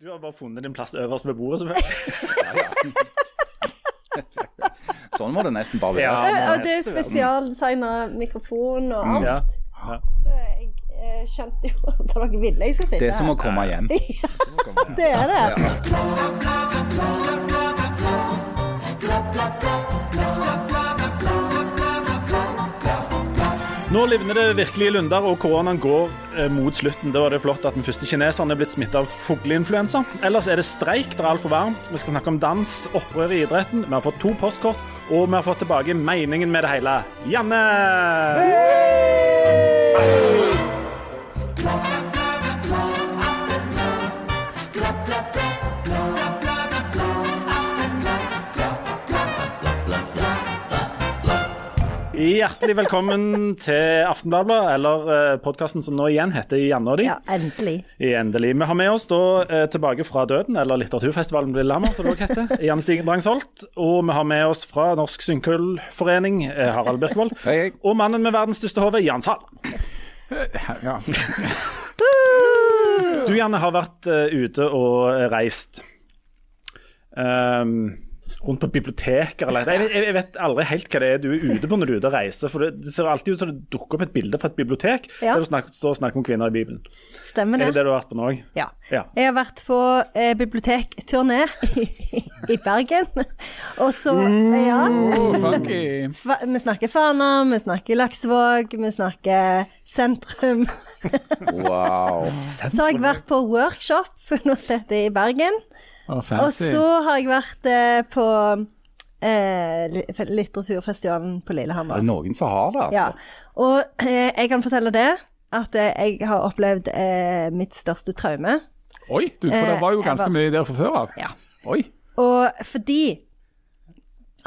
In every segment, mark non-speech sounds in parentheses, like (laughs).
Du har bare funnet din plass øverst ved bordet, selvfølgelig. Sånn må det nesten bare være. Ja. Og det er jo spesialdesigna mikrofon og alt. Ja. ja. Så jeg eh, skjønte jo at dere ville jeg skulle sitte Det er som å komme hjem. (laughs) ja, Det er det. Nå livner det virkelig i Lunder, og koronaen går eh, mot slutten. Da var det flott at den første kineseren er blitt smittet av fugleinfluensa. Ellers er det streik, det er altfor varmt. Vi skal snakke om dans, opprør i idretten. Vi har fått to postkort, og vi har fått tilbake meningen med det hele. Janne! Hjertelig velkommen til Aftenbladet, eller eh, podkasten som nå igjen heter Janne og de. Ja, endelig. Endelig. Vi har med oss da eh, tilbake fra døden, eller Litteraturfestivalen på Lillehammer, som det også heter. (laughs) Jan Stigen Drangsholt. Og vi har med oss fra Norsk Synkhullforening, eh, Harald Birkvold. Hei, hei. Og mannen med verdens største hode, Jan Sahl. Ja. Du, Janne, har vært ute og reist. Ehm, rundt på biblioteker eller jeg jeg vet aldri helt hva det er du er ute på når du er ute og reiser. For det, det ser alltid ut som det dukker opp et bilde fra et bibliotek Ja. der du snakker, står og snakker om kvinner i Bibelen. Stemmer det. Er det det? du har vært på nå òg? Ja. Ja. Jeg har vært på eh, bibliotekturné i, i Bergen. Og så Ja. Funky. Vi snakker Fana, vi snakker Laksevåg, vi snakker sentrum. Wow. Så har jeg vært på workshop på Universitetet i Bergen. Å, Og så har jeg vært eh, på eh, litteraturfestivalen på Lillehammer. Det er noen som har det, Ja. altså. Og eh, jeg kan fortelle det, at eh, jeg har opplevd eh, mitt største traume. Oi, du, for det var jo Eh, ganske var- mye der fra før av. Ja. Oi. Og fordi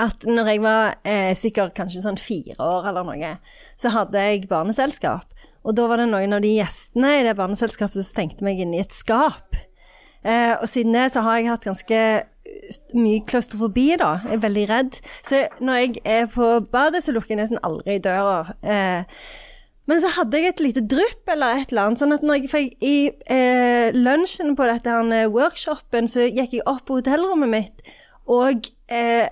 at når jeg var eh, sikkert kanskje sånn fire år eller noe, så hadde jeg barneselskap. Og da var det noen av de gjestene i det barneselskapet som stengte meg inn i et skap. Eh, og siden det så har jeg hatt ganske eh, mye klaustrofobi, da. Jeg er veldig redd. Så når jeg er på badet, så lukker jeg nesten aldri døra. Eh, men så hadde jeg et lite drypp eller et eller annet, sånn at når jeg fikk i eh, lunsjen på dette her eh, workshopen, så gikk jeg opp på hotellrommet mitt og eh,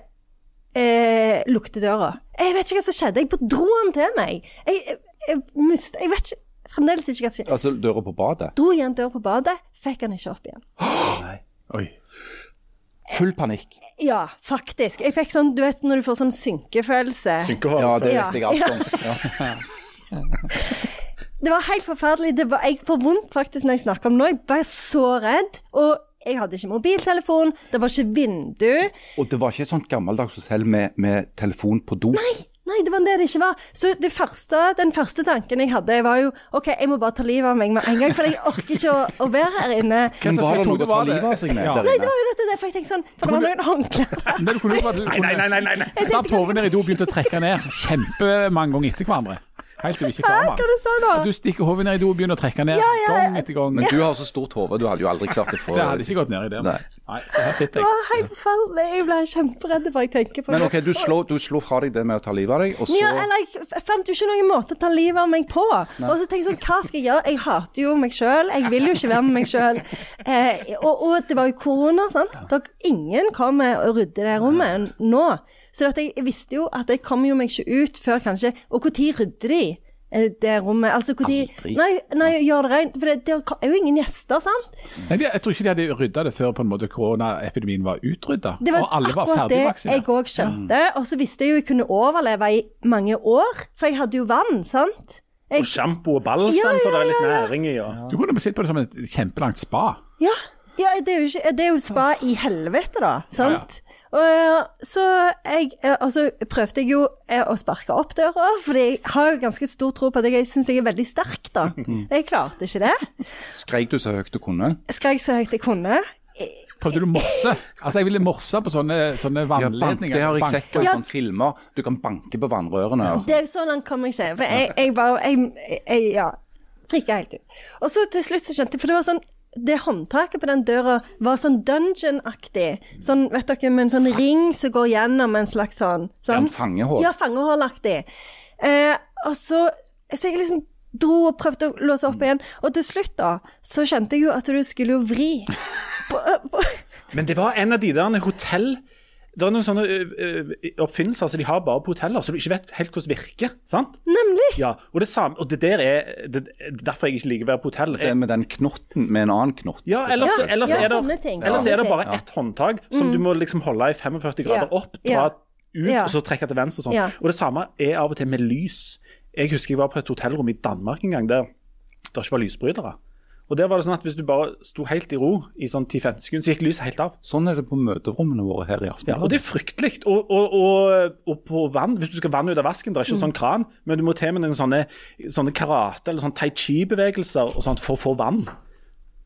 eh, lukte døra. Jeg vet ikke hva som skjedde, jeg dro den til meg. Jeg, jeg, jeg, mist, jeg vet ikke, fremdeles ikke hva som skjedde. Altså døra på badet. Dro igjen døra på badet, fikk han ikke opp igjen. (gasps) Oi. Full panikk. Ja, faktisk. Jeg fikk sånn, du vet når du får sånn synkefølelse. Synkehår. Ja, det visste jeg alt om. Ja. (laughs) Det var helt forferdelig. Det var, jeg får vondt faktisk når jeg snakker om det nå. Jeg ble så redd. Og jeg hadde ikke mobiltelefon, det var ikke vindu. Og det var ikke et sånt gammeldags hotell med, med telefon på do. Nei, det var det det ikke var. Så det første, den første tanken jeg hadde, var jo OK, jeg må bare ta livet av meg med en gang, for jeg orker ikke å, å være her inne. Men var det noe å ta livet av seg med Ja. der Nei, det var jo dette derfor jeg tenkte sånn, for det var noen håndklær. Det Nei, nei, nei, nei, nei, Stapp hodet ned i do og begynte å trekke ned kjempemange ganger etter hverandre. Helt til du ikke klarer mer. du stikker hodet ned i do og begynner å trekke ned Ja, ja, gang etter gang. Men du har så stort hode, du hadde jo aldri klart å få Det hadde ikke gått ned i det. Nei. Nei, så her sitter Det jeg. var helt forferdelig. Jeg ble kjemperedd bare jeg tenker på Men. OK, du slo, du slo fra deg det med å ta livet av deg, og så Ja, eller jeg fant jo ikke noen måte å ta livet av meg på. Og så tenkte jeg sånn, hva skal jeg gjøre? Jeg hater jo meg sjøl. Jeg vil jo ikke være med meg sjøl. Eh, og, og det var jo korona, sant. Dere, ingen kommer og rydder det rommet nå. Så at jeg visste jo at jeg kom jo meg ikke ut før kanskje Og når rydder de? eh, Det rommet, altså hvor de, Nei, nei, gjør det rent. For det, det er jo ingen gjester, sant? Nei, jeg tror ikke de hadde rydda det før på en måte koronaepidemien var utrydda. Det var Og alle var akkurat det jeg òg skjønte. Og så visste jeg jo jeg kunne overleve i mange år, for jeg hadde jo vann, sant? Jeg, Og sjampo og balsam, Ja, så det er litt ja, ja. næring i. Ja. Du kunne sett på det som et kjempelangt spa. ja, ja det, er jo ikke, det er jo spa i helvete, da. Sant? Og eh, så jeg, altså, prøvde jeg jo eh, å sparke opp døra, for jeg har jo ganske stor tro på at jeg syns jeg er veldig sterk, da. (laughs) Jeg klarte ikke det. skreik du så høyt du kunne. Skrek så høyt jeg kunne. Prøvde du morse? Altså, jeg ville morse på sånne, sånne Ja, vannledninger. det har jeg sett på i sånne filmer. Du kan banke på vannrørene. Altså. Det er så langt kom jeg ikke. For jeg, jeg bare jeg, jeg, Ja. Frika helt ut. Og så til slutt så skjønte jeg For det var sånn det håndtaket på den døra var sånn dungeon-aktig. Sånn, vet dere, med en sånn ring som går gjennom en slags sånn. Ja, en sånn. Ja, fangehålaktig. Eh, og så Så jeg liksom dro og prøvde å låse opp igjen. Og til slutt, da, så kjente jeg jo at du skulle jo vri. (laughs) Men det var en av de der hotell... Det er noen sånne oppfinnelser som de har bare på hoteller, så du ikke vet helt hvordan det virker. sant? Nemlig. Ja, Og det samme, og det der er det, er derfor jeg ikke liker å være på hotell. Det med den knotten med en annen knott. Ja, ellers, Ja, ellers, ja, er, det, ting. ellers er det bare bare ett håndtak som du må liksom holde i 45 grader opp, dra Ja. ut Ja. og så trekke til venstre. sånn. Ja. Og det samme er av og til med lys. Jeg husker jeg var på et hotellrom i Danmark en gang der det ikke var lysbrytere. Og der var det sånn at Hvis du bare sto helt i ro i sånn 10-15 sekunder, så gikk lyset helt av. Sånn er det på møterommene våre her i aften. Ja, og det er fryktelig. Og, og, og, og på vann, hvis du skal vann ut av vasken, det er ikke Mm. en sånn kran, men du må til med noen sånne, sånne karate- eller sånn tai chi-bevegelser og sånt for å få vann.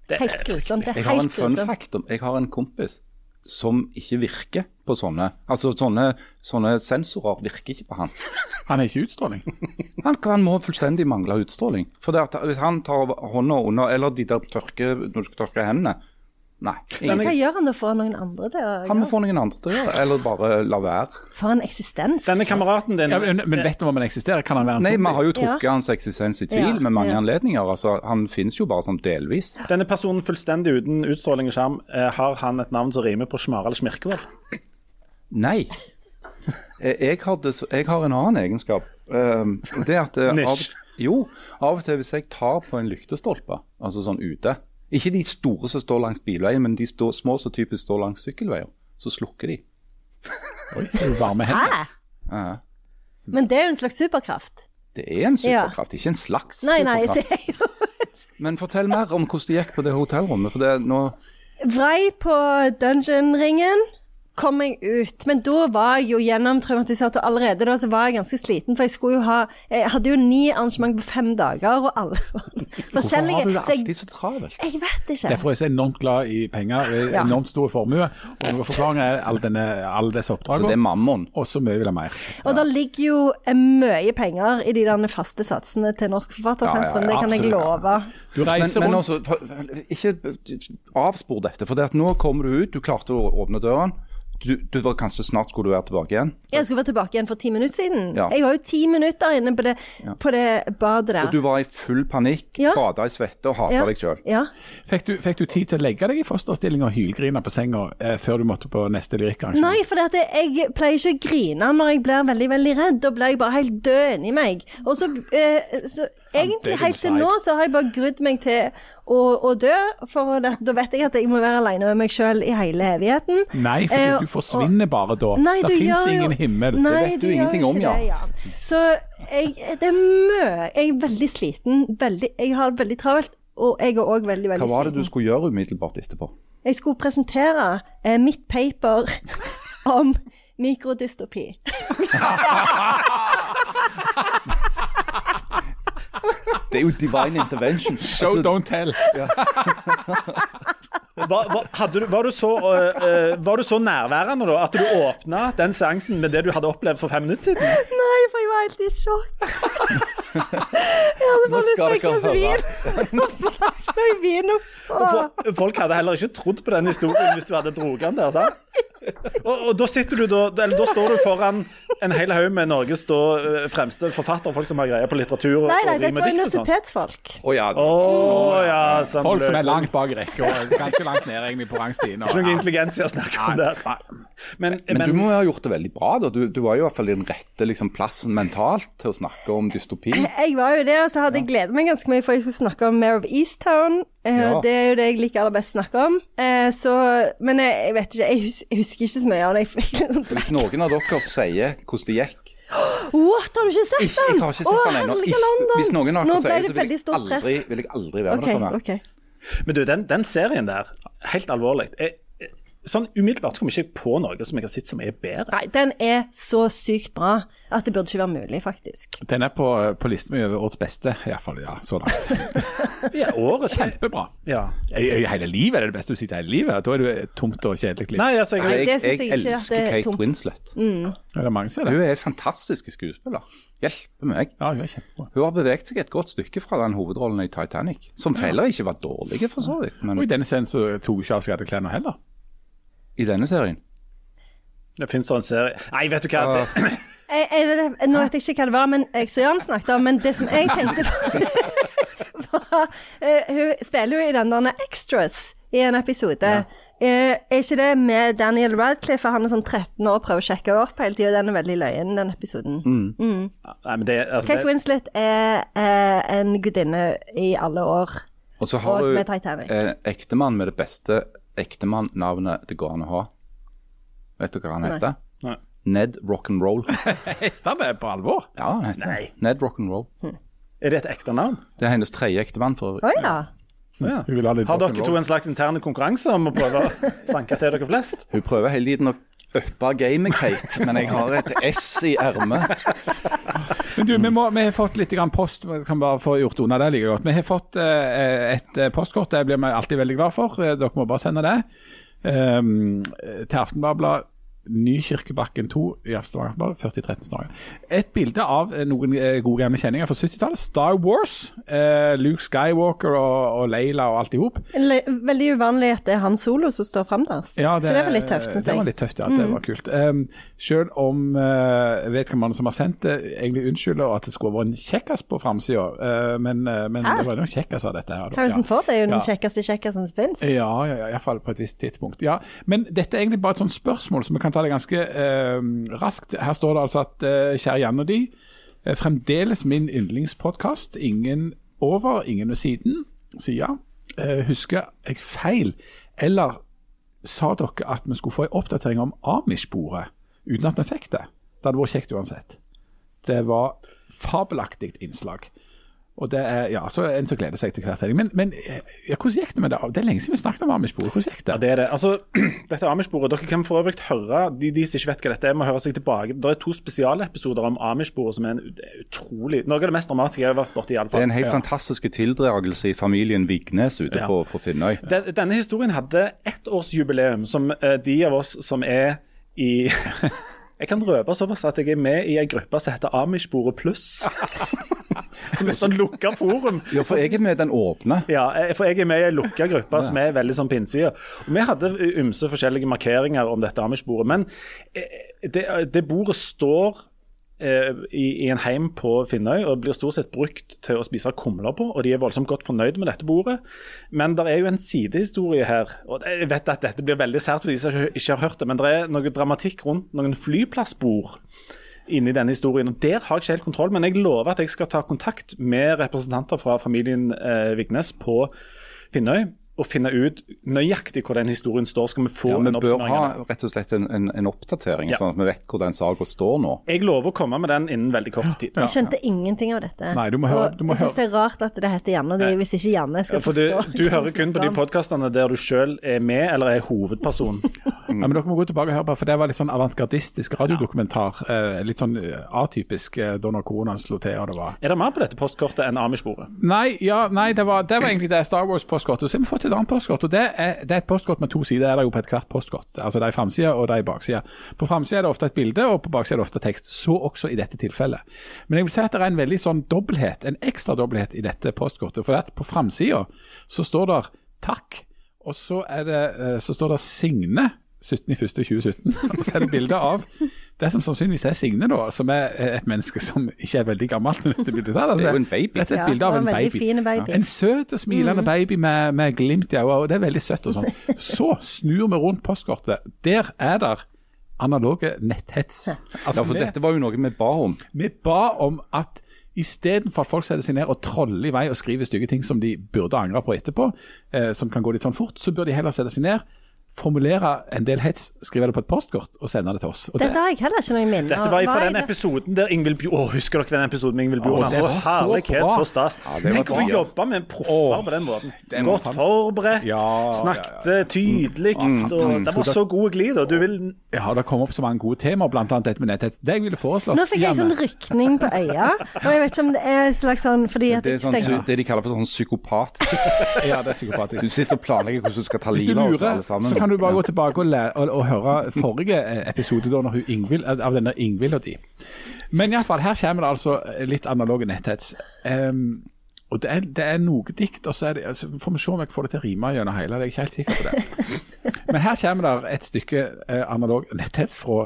Det er Helt grusomt. Er Jeg har en fun fact. om- Jeg har en kompis som ikke virker på sånne. Altså sånne, sånne sensorer virker ikke på han. (laughs) Han er ikke utstråling. (laughs) Han, han må fullstendig mangle utstråling. For at Hvis han tar hånda under, eller de der tørke, når du skal tørke hendene Nei. Men hva gjør han da Får han noen andre til å gjøre han må få noen andre til å gjøre det, eller bare la være. For en eksistens. Denne kameraten din Ja, men, men vet du om han eksisterer? Kan han være en Nei, vi har jo Ja. trukket hans eksistens i tvil Ja, med mange ja. anledninger. Altså, Han finnes jo bare sånn delvis. Denne personen fullstendig uten utstråling og skjerm, eh, har han et navn som rimer på Smarel Smirkevold? Nei. Jeg, har, jeg har en annen egenskap. Um, det at eh, av. Jo, av og til hvis jeg tar på en lyktestolpe, altså sånn ute Ikke de store som står langs bilveien, men de stå, små som typisk står langs sykkelveier. Så slukker de. Oi, er du varme hender. Hæ? Ja. Men det er jo en slags superkraft. Det er en Ja. superkraft, ikke en slags Nei, nei, superkraft. det er jo Men fortell mer om hvordan det gikk på det hotellrommet. For det, nå, Vrei på dungeon-ringen. Kom jeg ut. Men da var jeg jo gjennomtraumatisert, og allerede da så var jeg ganske sliten. For jeg skulle jo ha Jeg hadde jo ni arrangement på fem dager, og alle (laughs) var hvorfor har du det så jeg, alltid så travelt? jeg vet ikke. Derfor er jeg så enormt glad i penger, Ja. enormt stor formue. Og noen er alle, denne, alle disse Så det er mammon. Og så mye vil jeg mer. Og det ligger jo eh, mye penger i de der faste satsene til Norsk Forfattersentrum, Ja, ja, ja, det kan jeg love. Du Men, reiser men rundt. også, for- ikke avspor dette. For det at nå kommer du ut, du klarte å åpne døren. Du, du var kanskje snart skulle du være tilbake igjen. Jeg skulle være tilbake igjen for ti minutter siden. Ja. Jeg var jo ti minutter inne på det, på det badet der. Og du var i full panikk, Ja. bada i svette og hata ja. deg sjøl. Ja. Fikk du, fikk du tid til å legge deg i fosterstilling og hylgrine på senga eh, før du måtte på neste lyrikkarrangement? Nei, for det at jeg pleier ikke å grine når jeg blir veldig veldig redd. Da blir jeg bare helt død inni meg. Og så, eh, så egentlig helt til nå så har jeg bare grudd meg til å, å dø. For det, da vet jeg at jeg må være alene med meg sjøl i hele evigheten. Nei, for Eh, du forsvinner bare da. Nei, det fins ingen himmel. Nei, vet du ingenting om, ja. det, ja. Så jeg, det er mø... Jeg er veldig sliten. Veldig, jeg har det veldig travelt. Og jeg er òg veldig, veldig sliten. Hva var det du skulle gjøre umiddelbart etterpå? Jeg skulle presentere eh, mitt paper om mikrodystopi. (laughs) (laughs) Det er jo divine intervention. (laughs) Show, Altså, don't tell. (laughs) Var, var, hadde du, var, du så, uh, uh, var du så nærværende da, at du åpna den seansen med det du hadde opplevd for fem minutter siden? Nei, for jeg var helt i sjokk. (laughs) jeg hadde bare lyst til et glass dere vin. Folk hadde heller ikke trodd på den historien hvis du hadde dratt den der. sant? Og, og da sitter du da, eller da står du foran en hel haug med Norges da, øh, fremste forfattere, folk som har greie på litteratur og, Nei, nei, og dette rim og var universitetsfolk. Å ja, Oh, ja, sånn Folk som er langt bak rekka, og ganske langt ned egentlig på rangstigen. Ikke noe intelligens i å snakke om der. Men, Men men, du må jo ha gjort det veldig bra. da. Du, du var jo i hvert fall i den rette liksom, plassen mentalt til å snakke om dystopi. (laughs) Jeg var jo det, og så hadde jeg gledet meg ganske mye, for jeg skulle snakke om Mare of Easttown. Eh, Ja. Det er jo det jeg liker aller best å snakke om. Eh, så, men jeg, jeg vet ikke, jeg, hus jeg husker ikke så mye av det. Sånn Hvis noen av dere sier hvordan det gikk What, har du ikke sett ikke, Jeg har ikke sett den ennå. Hvis noen av dere sier det så vil jeg aldri, vil jeg aldri være Ok, med dere. Okay. men du, den, den serien der, helt alvorlig jeg- Sånn umiddelbart kommer jeg ikke på noe som jeg har sett som er bedre. Nei, den er så sykt bra at det burde ikke være mulig, faktisk. Den er på, på listen min over årets beste, iallfall ja, så langt. (laughs) Ja, året Kjempebra. Ja. I, I hele livet er det det beste du sitter i hele livet. Da er det et tomt og kjedelig liv. Nei, altså, Nei, jeg, Jeg, jeg jeg elsker er Kate tomt. Mm. Winslet. Er det mange som er det? Hun er en fantastisk skuespiller. Hjelpe meg. Ja, hun er kjempebra. Hun har beveget seg et godt stykke fra den hovedrollen i Titanic, som heller ikke var dårlig, for så vidt. Men Og i denne scenen så tok hun ikke av seg alle klærne heller. I denne serien det finnes en serie Nei, vet du hva. Det, (laughs) Jeg, jeg, vet- nå vet jeg ikke hva det var, men jeg Jan snakket om, men det som jeg tenkte på (laughs) var, eh, Hun spiller jo i den der Extras i en episode. Eh, er ikke det med Daniel Radcliffe? Han er sånn 13 år og prøver å sjekke opp hele tida. Den er veldig løyen, den episoden. Nei, men det, altså, Kate det, Winslet er er en gudinne i alle år. Og så har Og Titanic. eh, ektemann med det beste ektemann-navnet det går an å ha. Vet du hva han heter? Nei. Ned Rock'n'Roll. (laughs) Heter det på alvor? Ja, han heter Nei. Ned Rock'n'Roll. er det et ekte navn? Det er hennes tredje ektemann. for Å ja. Ja. Ha Har dere to en slags interne konkurranse om å prøve å (laughs) sanke til dere flest? Hun prøver hele tiden å uppe gamet, Kate, men jeg har et S i ermet. Men du, vi, må, vi har fått litt post, vi kan bare få gjort unna det like godt. Vi har fått eh, et eh, postkort, det blir vi alltid veldig glad for. Eh, Dere må bare sende det. Um, til Aftenbladet. Nykirkebakken 2 i Stavanger, 4013 Stavanger. Et bilde av eh, noen eh, gode gamle kjenninger fra 70-tallet. Star Wars. Eh, Luke Skywalker og, og Leila og alt i hop. Veldig uvanlig at det er han solo som står fremderst. Ja, Så det var litt tøft, syns Det var litt tøft, ja. Det var kult. Um, selv om uh, vedkommende som har sendt det, egentlig unnskylder at det skulle vært en kjekkas på framsida, uh, men, uh, men det var noen kjekkas av dette her. da. Harrison Ja. Ford er jo den Ja. kjekkeste kjekkasen som fins. Ja, ja, ja, iallfall på et visst tidspunkt. Ja, Men dette er egentlig bare et sånt spørsmål, som vi kan ta det ganske eh, raskt. Her står det altså at eh, kjære Jan og de, eh, fremdeles min yndlingspodkast. Ingen over, ingen ved siden, sier ja. Eh, husker jeg feil, eller sa dere at vi skulle få en oppdatering om Amish-bordet, uten at vi fikk det? Det hadde vært kjekt uansett. Det var fabelaktig innslag. Og det er ja, så en som gleder seg til hver sending. Men, men ja, hvordan gikk det med det? Det er lenge siden vi snakket om Amish-bordet. Hvordan gikk det? Ja, det er det. Altså, (clears throat) dette Amish-bordet, Dere kan for øvrig høre de, de som ikke vet hva dette er, må høre seg tilbake. Det er to spesialepisoder om Amish-bordet som er en utrolig Noe av det mest dramatiske jeg har vært borti, Det er en helt fantastisk tildragelse i familien Vignes ute Ja. på, på Finnøy. Den, denne historien hadde ettårsjubileum, som eh, de av oss som er i (laughs) Jeg kan røpe såpass at jeg er med i ei gruppe som heter Amish-bordet pluss. (laughs) som et sånn lukka forum. Ja, for jeg er med i den åpne. Ja, eh, for jeg er med i en lukka gruppe som er veldig sånn på Vi hadde ymse forskjellige markeringer om dette Amish-bordet, men eh, det, det bordet står eh, i, i en heim på Finnøy og blir stort sett brukt til å spise kumler på, og de er voldsomt godt fornøyd med dette bordet. Men det er jo en sidehistorie her, og jeg vet at dette blir veldig sært for de som ikke har hørt det, men det er noe dramatikk rundt noen flyplassbord inni denne historien. og Der har jeg ikke helt kontroll, men jeg lover at jeg skal ta kontakt med representanter fra familien eh, Vignes på Finnøy og finne ut nøyaktig hvor den historien står. Skal vi få Ja, vi en bør oppsummering ha av det? rett og slett en, en, en oppdatering, Ja. sånn at vi vet hvor den saken står nå. Jeg lover å komme med den innen veldig kort tid. Jeg skjønte ingenting av dette. Nei, du må høre- du må jeg syns det er rart at det heter Janne de, hvis ikke Janne skal For du, forstå. du du hører kun på de podkastene der du sjøl er med eller er hovedperson. (laughs) Ja, men dere må gå tilbake og høre på, for det var litt sånn avantgardistisk radiodokumentar. Eh, litt sånn eh, atypisk eh, da når koronaen slo til. og det var... Er det mer på dette postkortet enn Amish-bordet? Nei, ja, nei det, var, det var egentlig det Star Wars-postkortet. Så har vi fått et annet postkort. og Det er, det er et postkort med to sider. Er det jo på ethvert postkort. Altså Det er framsida og det er baksida. På framsida er det ofte et bilde, og på baksida er det ofte tekst. Så også i dette tilfellet. Men jeg vil si at det er en veldig sånn dobbelthet, en ekstra dobbelthet i dette postkortet. For at på framsida så står det 'takk', og så, det, eh, så står det 'Signe'. 17.01.2017. Og så er det bilde av det som sannsynligvis er Signe, da, som er et menneske som ikke er veldig gammelt. dette bildet her. Altså, Det er jo en baby. Dette er et bilde av en baby. baby. En søt og smilende baby med, med glimt i øynene, og det er veldig søtt. og sånn. (laughs) Så snur vi rundt postkortet. Der er der analoge netthets. Altså, Ja, for dette var jo noe vi ba om. vi ba om at Istedenfor at folk setter seg ned og troller i vei og skriver stygge ting som de burde angre på etterpå, eh, som kan gå litt sånn fort, så bør de heller sette seg ned, formulere en del hets, skrive det på et postkort og sende det til oss. Og Dette har jeg heller ikke noe minne Dette var fra den det? episoden der Ingvild Bjord Å, Husker dere den episoden med Ingvild Å, Bjordland? det Å, var så herlighet, så stas. Ja, Tenk å få jobbe med en proffer på den måten. det Godt forberedt, Ja, ja, ja. snakket tydelig. Mm, og Det var så gode glid. Og du vil ja, det kom opp så mange gode temaer, bl.a. dette med netthets. Det jeg ville foreslått Nå fikk jeg en sånn rykning på øya, og jeg vet ikke om det er slags sånn fordi at Det er sånn, det de kaller for sånn psykopat. Ja, det er psykopatisk. Du sitter og planlegger hvordan du skal ta livet av oss alle sammen. Kan du bare gå tilbake og, lære, og, og høre forrige eh, episode da, hun Ingvild, av denne Ingvild og de. Men iallfall, her kommer det altså litt analoge netthets. Um, og det er, det er noe dikt, og så det, altså, får vi se om jeg får det til å rime gjennom hele. Jeg er ikke helt sikker på det. (laughs) Men her kommer det et stykke eh, analog netthets fra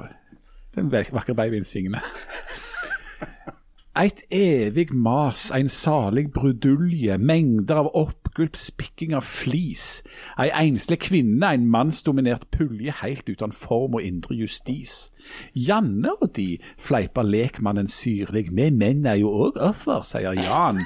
den vakre babyen Signe. (laughs) Eit evig mas, ein salig brudulje, mengder av blautgulp spikking av flis. Ei enslig kvinne, en mannsdominert pulje helt uten form og indre justis. Janne og de, fleiper lekmannen syrlig, vi menn er jo òg offer, sier Jan.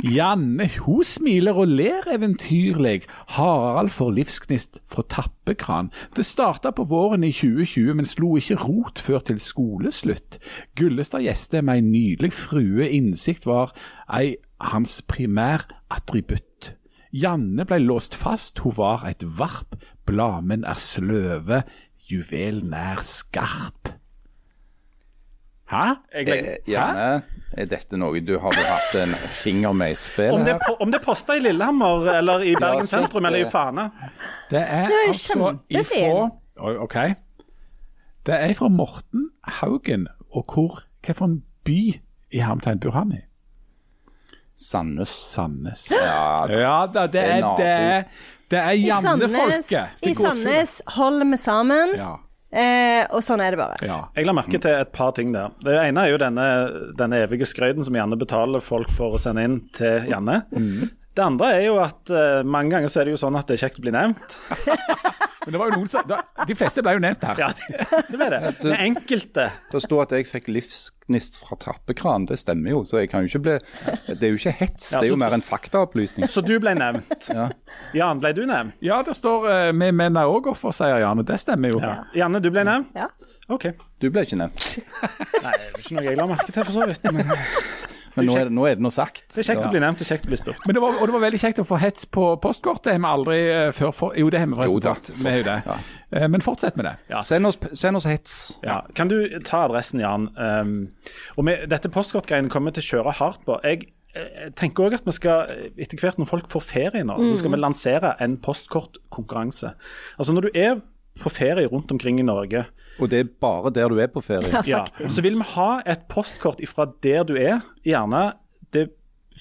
Janne hun smiler og ler eventyrlig. Harald får livsgnist fra tappekran. Det starta på våren i 2020, men slo ikke rot før til skoleslutt. Gullestad med ei nydelig frue, innsikt var ei hans primærattributt. Janne blei låst fast, hun var et varp, blamen er sløve, juvelen er skarp. Hæ? Jeg legger, Eh, Janne, er dette noe du har hatt en finger med i om, spillet det, her? er om det er posta i Lillehammer, eller i Bergen sentrum, eller i Fane? Det er, Det er altså ifra OK. Det er fra Morten Haugen. Og hvor hvilken by i Hermetegn bor han i? Sandnes. Sandnes. Ja, Ja da, det er det. Det er Janne-folket. i Sandnes holder vi sammen, Ja. eh, og sånn er det bare. ja. Jeg la merke til et par ting der. Det ene er jo denne, denne evige skrøyten som Janne betaler folk for å sende inn til Janne. Det andre er jo at uh, mange ganger så er det jo sånn at det er kjekt å bli nevnt. (laughs) Men det var jo noen som, da, De fleste ble jo nevnt her. Ja, det, det ble det. Men enkelte Det sto at jeg fikk livsgnist fra tappekran. Det stemmer jo, så jeg kan jo ikke bli Det er jo ikke hets, Ja, det er jo mer en faktaopplysning. Så du ble nevnt. Ja. Jan, ble du nevnt? Ja, det står uh, 'Vi menn er òg offer', sier Janne. Det stemmer jo. Ja. Janne, du ble nevnt? Ja. OK. Du ble ikke nevnt, Nei, det er ikke noe jeg la merke til, for så vidt. Men (laughs) men nå er det, nå er det noe sagt. det er kjekt å bli nevnt, det er kjekt å bli spurt. Men det var, og det var veldig kjekt å få hets på postkort. Det har vi aldri eh, før for, Jo, det har vi forresten fått. Vi har jo det. Eh, men fortsett med det. Ja. Send oss, send oss hets. Ja. Kan du ta adressen, Jan? Um, og med, dette postkortgreiene kommer vi til å kjøre hardt på. Jeg eh, tenker òg at vi skal, etter hvert når folk får ferie nå, så skal vi lansere en postkortkonkurranse. Altså når du er på ferie rundt omkring i Norge, Og det er bare der du er på ferie. ja, så vil vi ha et postkort ifra der du er. Gjerne det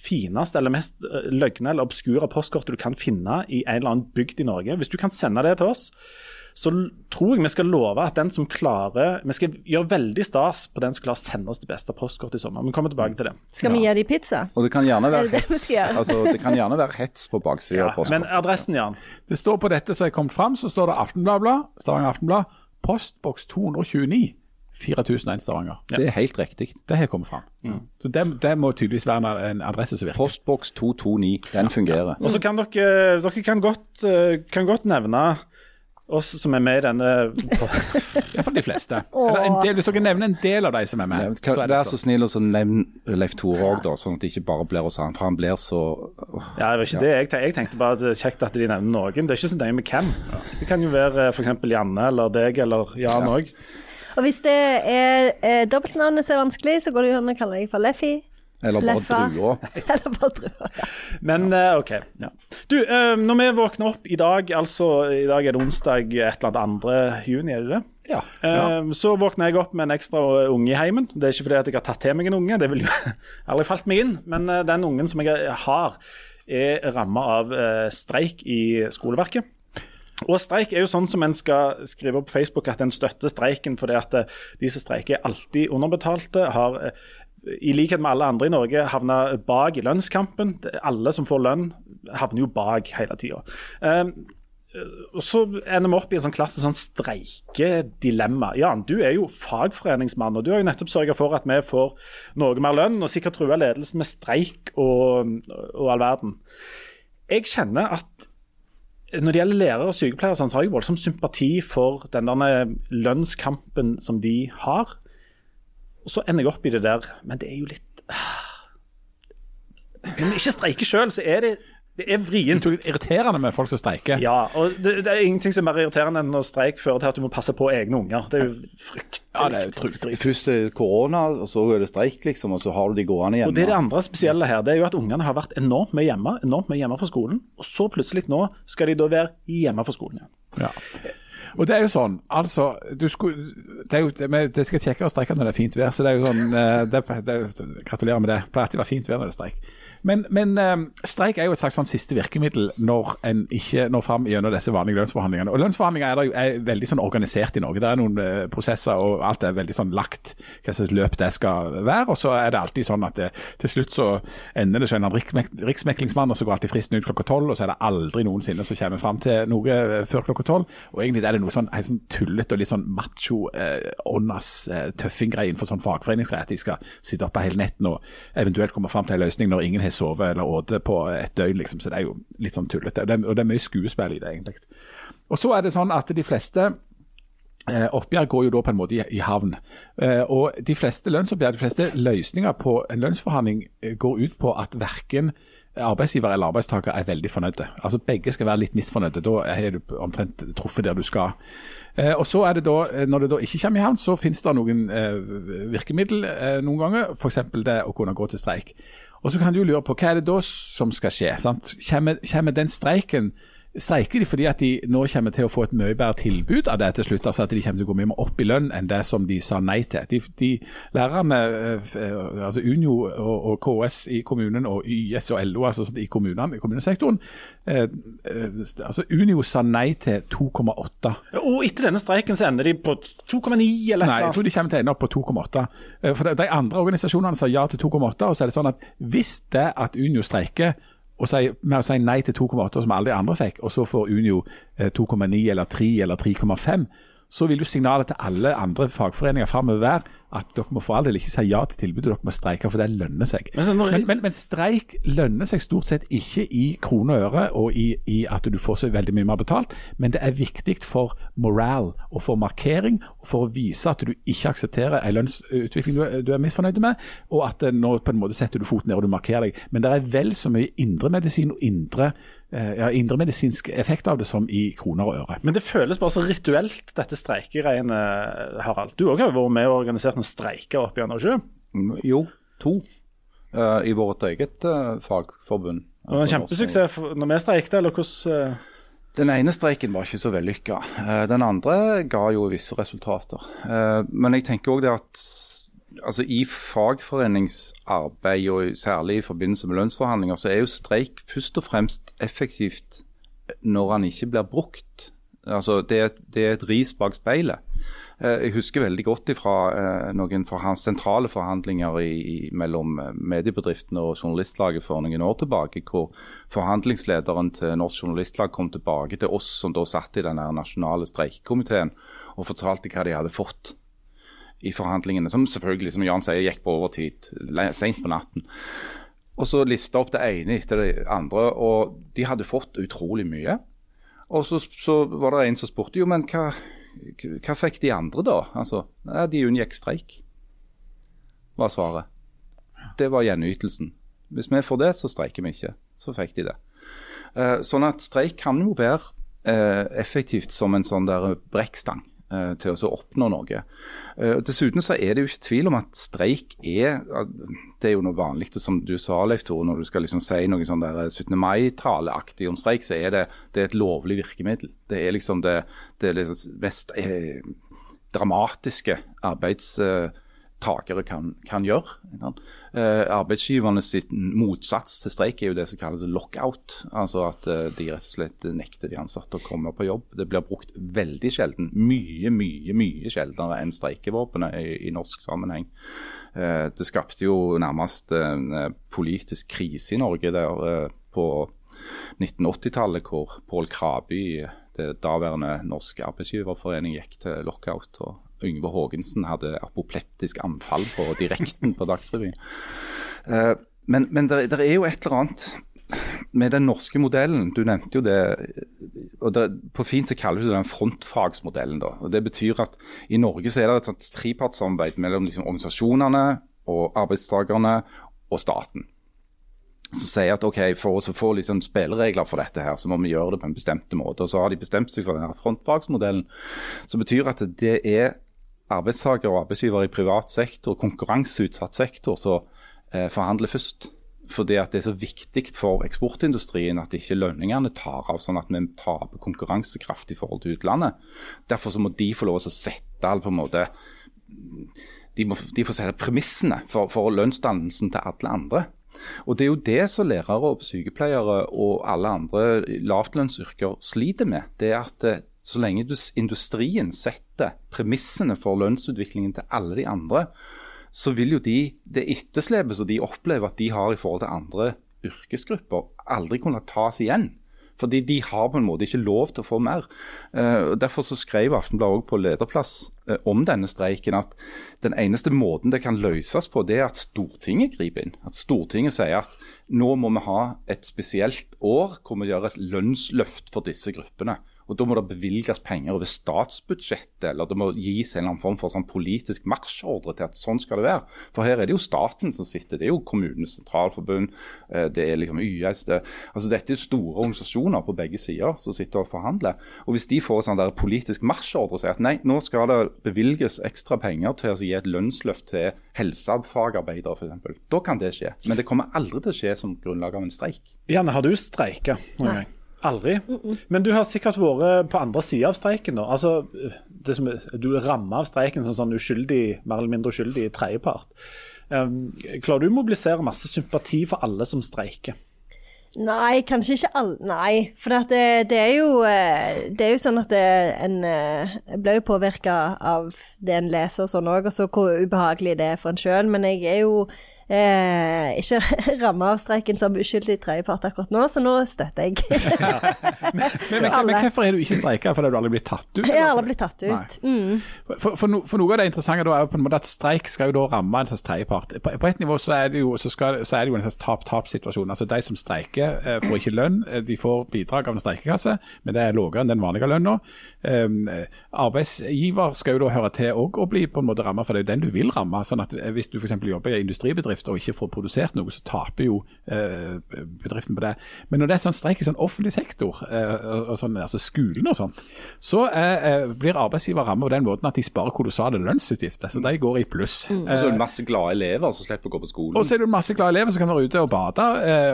fineste eller mest eh, løgne eller obskure postkortet du kan finne i en eller annen bygd i Norge. Hvis du kan sende det til oss, så tror jeg vi skal love at den som klarer Vi skal gjøre veldig stas på den som klarer å sende oss det beste postkortet i sommer. Vi kommer tilbake til det. Skal vi gi dem pizza? Og det kan gjerne Er være det det hets det altså, Det kan gjerne være hets på baksida Ja, av postkortet. men adressen, Jan. Det står på dette som er kommet fram, så står det Aftenbladet, Stavanger Aftenblad, postboks 229, 4001 Stavanger. Det er helt riktig. Det har kommet fram. Så det, det må tydeligvis være en, adresse som virker. Postboks 229, den fungerer. Og så kan dere, dere kan godt, eh, kan godt nevne oss som er med i denne Iallfall de fleste. Eller en del, hvis dere nevner en del av de som er med. Kan, så er det Vær så snill og så nevn Leif Tore òg, da, sånn at det ikke bare blir hos han. For han blir så Ja, det var ikke det jeg tenkte. Jeg tenkte bare at det er kjekt at de nevner noen. Det er ikke så nøye med hvem. Det kan jo være f.eks. Janne eller deg eller Jan Ja. Og hvis det er eh, dobbeltnavnet som er vanskelig, så går det jo an å kalle deg for Leffy. Eller bare Leffa. drua. (laughs) Eller bare Drua. Ja. Men eh, OK. Ja. Du, eh, når vi våkner opp i dag, altså i dag er det onsdag et eller annet 2. juni, er det det? Ja. Eh, Så våkner jeg opp med en ekstra unge i heimen. Det er ikke fordi at jeg har tatt til meg en unge, det ville jo (laughs) aldri falt meg inn. Men eh, den ungen som jeg har, er ramma av eh, streik i skoleverket. Og streik er jo sånn som en skal skrive på Facebook at en støtter streiken fordi at de som streiker er alltid underbetalte, har i likhet med alle andre i Norge havne bak i lønnskampen. Alle som får lønn, havner jo bak hele tida. og så ender vi opp i en sånn klasse sånn streikedilemma. Jan, du er jo fagforeningsmann, og du har jo nettopp sørga for at vi får noe mer lønn, og sikkert trua ledelsen med streik og, og all verden. Jeg kjenner at når det gjelder lærere og sykepleiere, sånn, så har jeg voldsom sympati for den lønnskampen som de har. Og så ender jeg opp i det der, men det er jo litt Når vi ikke streiker sjøl, så er det, det er vrient. Det er irriterende med folk som streiker. Ja, og det, det er ingenting som er mer irriterende enn når streik fører til at du må passe på egne unger. Det er jo fryktelig. Ja, det er utrolig. Først er det korona, og så er det streik, liksom, og så har du de gående hjemme. Og det er det andre spesielle her, det er jo at ungene har vært enormt mye hjemme, enormt mye hjemme fra skolen, og så plutselig nå skal de da være hjemme fra skolen igjen. Ja. Og det er jo sånn, altså skulle, det, er jo, det, skal kjekkere og streike når det er fint vær, så det er jo sånn eh, det, det, Gratulerer med det. Pleier alltid å være fint vær når det er streik. Men, men eh, streik er jo et slags sånn siste virkemiddel når en ikke når fram gjennom disse vanlige lønnsforhandlingene. Og Lønnsforhandlinger er, jo, er veldig sånn organisert i Norge. Det er noen eh, prosesser, og alt er veldig sånn lagt hva slags løp det skal være. Og så er det alltid sånn at det, til slutt så ender det så en riksmek riksmeklingsmann, og så går alltid fristen ut klokka tolv, og så er det aldri noensinne som kommer fram til noe før klokka tolv. Og egentlig er det noe sånn, helt sånn tullete og litt sånn macho, eh, åndas eh, tøffing-greie innenfor sånn fagforeningsgreier. At de skal sitte oppe hele netten og eventuelt komme fram til en løsning når ingen har sovet eller åte på et døgn, liksom. Så det er jo litt sånn tullete. Og det, og det er mye skuespill i det, egentlig. Og så er det sånn at de fleste eh, Oppgjør går jo da på en måte i, i havn. Eh, og De fleste lønnsoppgjør, de fleste løsninger på en lønnsforhandling eh, går ut på at verken arbeidsgiver eller arbeidstaker er veldig fornøyde. Altså Begge skal være litt misfornøyde. Da har du omtrent truffet der du skal. Eh, og så er det da, eh, Når det da ikke kommer i havn, så finnes det noen eh, virkemiddel noen ganger. F.eks. det å kunne gå til streik. Og så kan du lure på hva er det da som skal skje. sant? Kommer, kommer den streiken Streiker de fordi at de nå kommer til å få et mye bedre tilbud av det til slutt? altså At de kommer til å gå mye mer opp i lønn enn det som de sa nei til? De, de Lærerne, eh, altså Unio og, og, KS i kommunen og YS og LO altså i kommunene, i kommunesektoren eh, eh, altså Unio sa nei til 2,8. Og etter denne streiken så ender de på 2,9 eller Nei, jeg tror de kommer til å ende opp på 2,8. Eh, for De andre organisasjonene sa ja til 2,8, og så er det sånn at hvis det at Unio streiker si, med å si nei til 2,8 som alle de andre fikk, og så får Unio 2,9 eh, eller 3 eller 3,5, så vil jo signalet til alle andre fagforeninger framover være at dere må for all del ikke si ja til tilbudet, dere må streike, for det lønner seg. Men, men, men, streik lønner seg stort sett ikke i kroner og øre og i, i, at du får så veldig mye mer betalt, men det er viktig for moral og for markering og for å vise at du ikke aksepterer en lønnsutvikling du, du, er misfornøyd med, og at nå på en måte setter du foten ned og du markerer deg. Men det er vel så mye indremedisin og indre eh, ja, indremedisinsk effekt av det som i kroner og øre. Men det føles bare så rituelt, dette streikegreiene, Harald. Du òg har vært med og organisert noen streiker opp gjennom sjø? Mm, jo, to. Uh, I vårt eget uh, fagforbund. Det var en kjempesuksess når vi streikte, eller hvordan uh... Den ene streiken var ikke så vellykka. Den andre ga jo visse resultater. Men jeg tenker òg det at altså i fagforeningsarbeid, og særlig i forbindelse med lønnsforhandlinger, så er jo streik først og fremst effektivt når han ikke blir brukt. Altså det, det er et ris bak speilet. Eh, jeg husker veldig godt fra noen forhand, sentrale forhandlinger i, mellom eh, mediebedriftene og Journalistlaget for noen år tilbake, hvor forhandlingslederen til Norsk Journalistlag kom tilbake til oss som da satt i den nasjonale streikekomiteen, og fortalte hva de hadde fått i forhandlingene, som selvfølgelig som Jan sier, gikk på overtid sent på natten. Og så lista opp det ene etter det andre, og de hadde fått utrolig mye. Og så, så var det en som spurte jo, men hva hva fikk de andre, da? Altså, ja, De unngikk streik, var svaret. Det var gjenytelsen. Hvis vi får det, så streiker vi ikke. Så fikk de det. Uh, sånn at streik kan jo være uh, effektivt som en sånn der brekkstang til å oppnå noe. dessuten så er det jo ikke tvil om at streik er Det er jo noe vanlig som du sa, Leif Tore, når du skal liksom si noe sånn der 17. mai-taleaktig om streik, så er det, det er et lovlig virkemiddel. Det er liksom det, det er liksom mest eh, dramatiske arbeidstakere kan, kan gjøre. Eh, sitt motsats til streik er jo det som kalles lockout. Altså at eh, de rett og slett nekter de ansatte å komme på jobb. Det blir brukt veldig sjelden. Mye, mye mye sjeldnere enn streikevåpenet i, i, norsk sammenheng. Eh, det skapte jo nærmest en eh, politisk krise i Norge der eh, på 1980-tallet, hvor Pål Kraby det daværende Norsk Arbeidsgiverforening gikk til lockout. og Yngve Haagensen hadde apopleptisk anfall på direkten på Dagsrevyen. Uh, men, men det, er jo et eller annet med den norske modellen. Du nevnte jo det. og det, På fint så kaller vi det den frontfagsmodellen. da, og Det betyr at i Norge så er det et sånt trepartssamarbeid mellom liksom, organisasjonene og arbeidstakerne og staten som sier at ok, for å få liksom spilleregler for dette, her, så må vi gjøre det på en bestemt måte. Og Så har de bestemt seg for denne frontfagsmodellen, som betyr at det er arbeidstakere og arbeidsgivere i privat sektor, konkurranseutsatt sektor, som eh, forhandler først. Fordi at det er så viktig for eksportindustrien at ikke lønningene tar av, sånn at vi taper konkurransekraft i forhold til utlandet. Derfor så må de få lov til å sette alt på en måte de, må, de får sette premissene for, for lønnsdannelsen til alle andre. Og Det er jo det som lærere og sykepleiere og alle andre lavtlønnsyrker sliter med. Det er at eh, så lenge industrien setter premissene for lønnsutviklingen til alle de andre, så vil jo de, det etterslepet som de opplever at de har i forhold til andre yrkesgrupper, aldri kunne tas igjen. Fordi de har på en måte ikke lov til å få mer. Uh, derfor så skrev Aftenbladet på lederplass uh, om denne streiken at den eneste måten det kan løses på, det er at Stortinget griper inn. At Stortinget sier at nå må vi ha et spesielt år hvor vi gjør et lønnsløft for disse gruppene. Og Da må det bevilges penger over statsbudsjettet, eller det må gis en eller annen form for sånn politisk marsjordre til at sånn skal det være. For her er det jo staten som sitter, det er jo Kommunenes sentralforbund, eh, det er liksom YS. Det, altså Dette er jo store organisasjoner på begge sider som sitter og forhandler. Og Hvis de får sånn der politisk marsjordre og sier at nei, nå skal det bevilges ekstra penger til å gi et lønnsløft til helsefagarbeidere f.eks., da kan det skje. Men det kommer aldri til å skje som grunnlag av en streik. Janne, har du streika noen gang? Aldri? Mm -mm. Men du har sikkert vært på andre sida av streiken. da. Altså, som, du er ramma av streiken som sånn uskyldig, mer eller mindre uskyldig tredjepart. Um, klarer du å mobilisere masse sympati for alle som streiker? Nei, kanskje ikke alle. Nei. For det, det, er jo, eh, det, er jo, sånn at det, en eh, blir jo påvirka av det en leser og sånn òg, og så hvor ubehagelig det er for en sjøl. Men jeg er jo eh, ikke (laughs) ramma av streiken som uskyldig tredjepart akkurat nå, så nå støtter jeg. (laughs) men, men, men, men, hvorfor er du ikke streika? Fordi du aldri blitt tatt ut? Jeg har aldri blitt tatt ut. Mm. For, for, no, for, noe av det interessante da er jo på en måte at streik skal jo da ramme en slags tredjepart. På, på, et nivå så er det jo, skal, så er det jo en slags tap-tap-situasjon. Altså De som streiker eh, får ikke lønn. Eh, de får bidrag av en streikekasse, men det er lavere enn den vanlige lønna. Um, arbeidsgiver skal jo da høre til òg og bli på en måte ramma, for det er jo den du vil ramme. sånn at Hvis du f.eks. jobber i en industribedrift og ikke får produsert noe, så taper jo eh, bedriften på det. Men når det er sånn streik i sånn offentlig sektor, eh, og sånn, altså skolen og sånt, så eh, blir arbeidsgiver rammet på den måten at de sparer kolossale lønnsutgifter. Så de går i pluss. Mm. Og så er det masse glade elever som slipper å gå på skolen. Og så er det masse glade elever som kan være ute og bade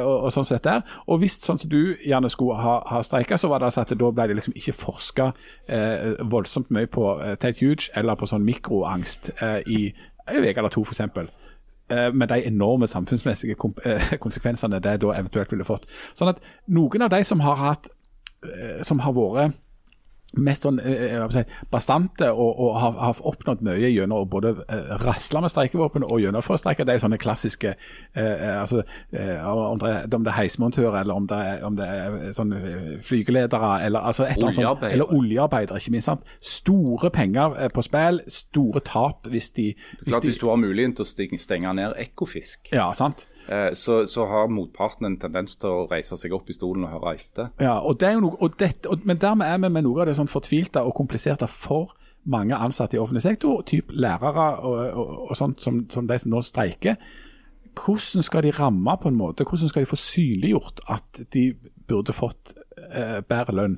og, og sånn som dette. Og hvis sånn som du gjerne skulle ha, ha streika, så var det altså at da ble det liksom ikke forska eh, voldsomt mye på eh, Tate Huge eller på sånn mikroangst eh, i en uke eller to, f.eks. Eh, med de enorme samfunnsmessige eh, konsekvensene det da eventuelt ville fått. Sånn at noen av de som har hatt eh, som har vært mest sånn eh, si, bastante og, og har, har, oppnådd mye gjennom å både eh, rasle med streikevåpen og gjennomføre streiker. Det er sånne klassiske eh, eh altså, eh, om, det om, det er, heismontører eller om det om det er sånn flygeledere eller, altså et oljearbeidere. eller oljearbeidere. ikke minst. Sant? Store penger på spill, store tap hvis de Hvis, klart, de, hvis du har muligheten til å stenge ned Ekofisk. Ja, sant. Eh, så, så, har motparten en tendens til å reise seg opp i stolen og høre etter. Ja, og det er jo noe, og dette, og, Men dermed er vi med noe av det sånn fortvilte og kompliserte for mange ansatte i offentlig sektor, typ lærere og, og, og sånt som, som, de som nå streiker. Hvordan skal de ramme på en måte? Hvordan skal de få synliggjort at de burde fått eh, bedre lønn?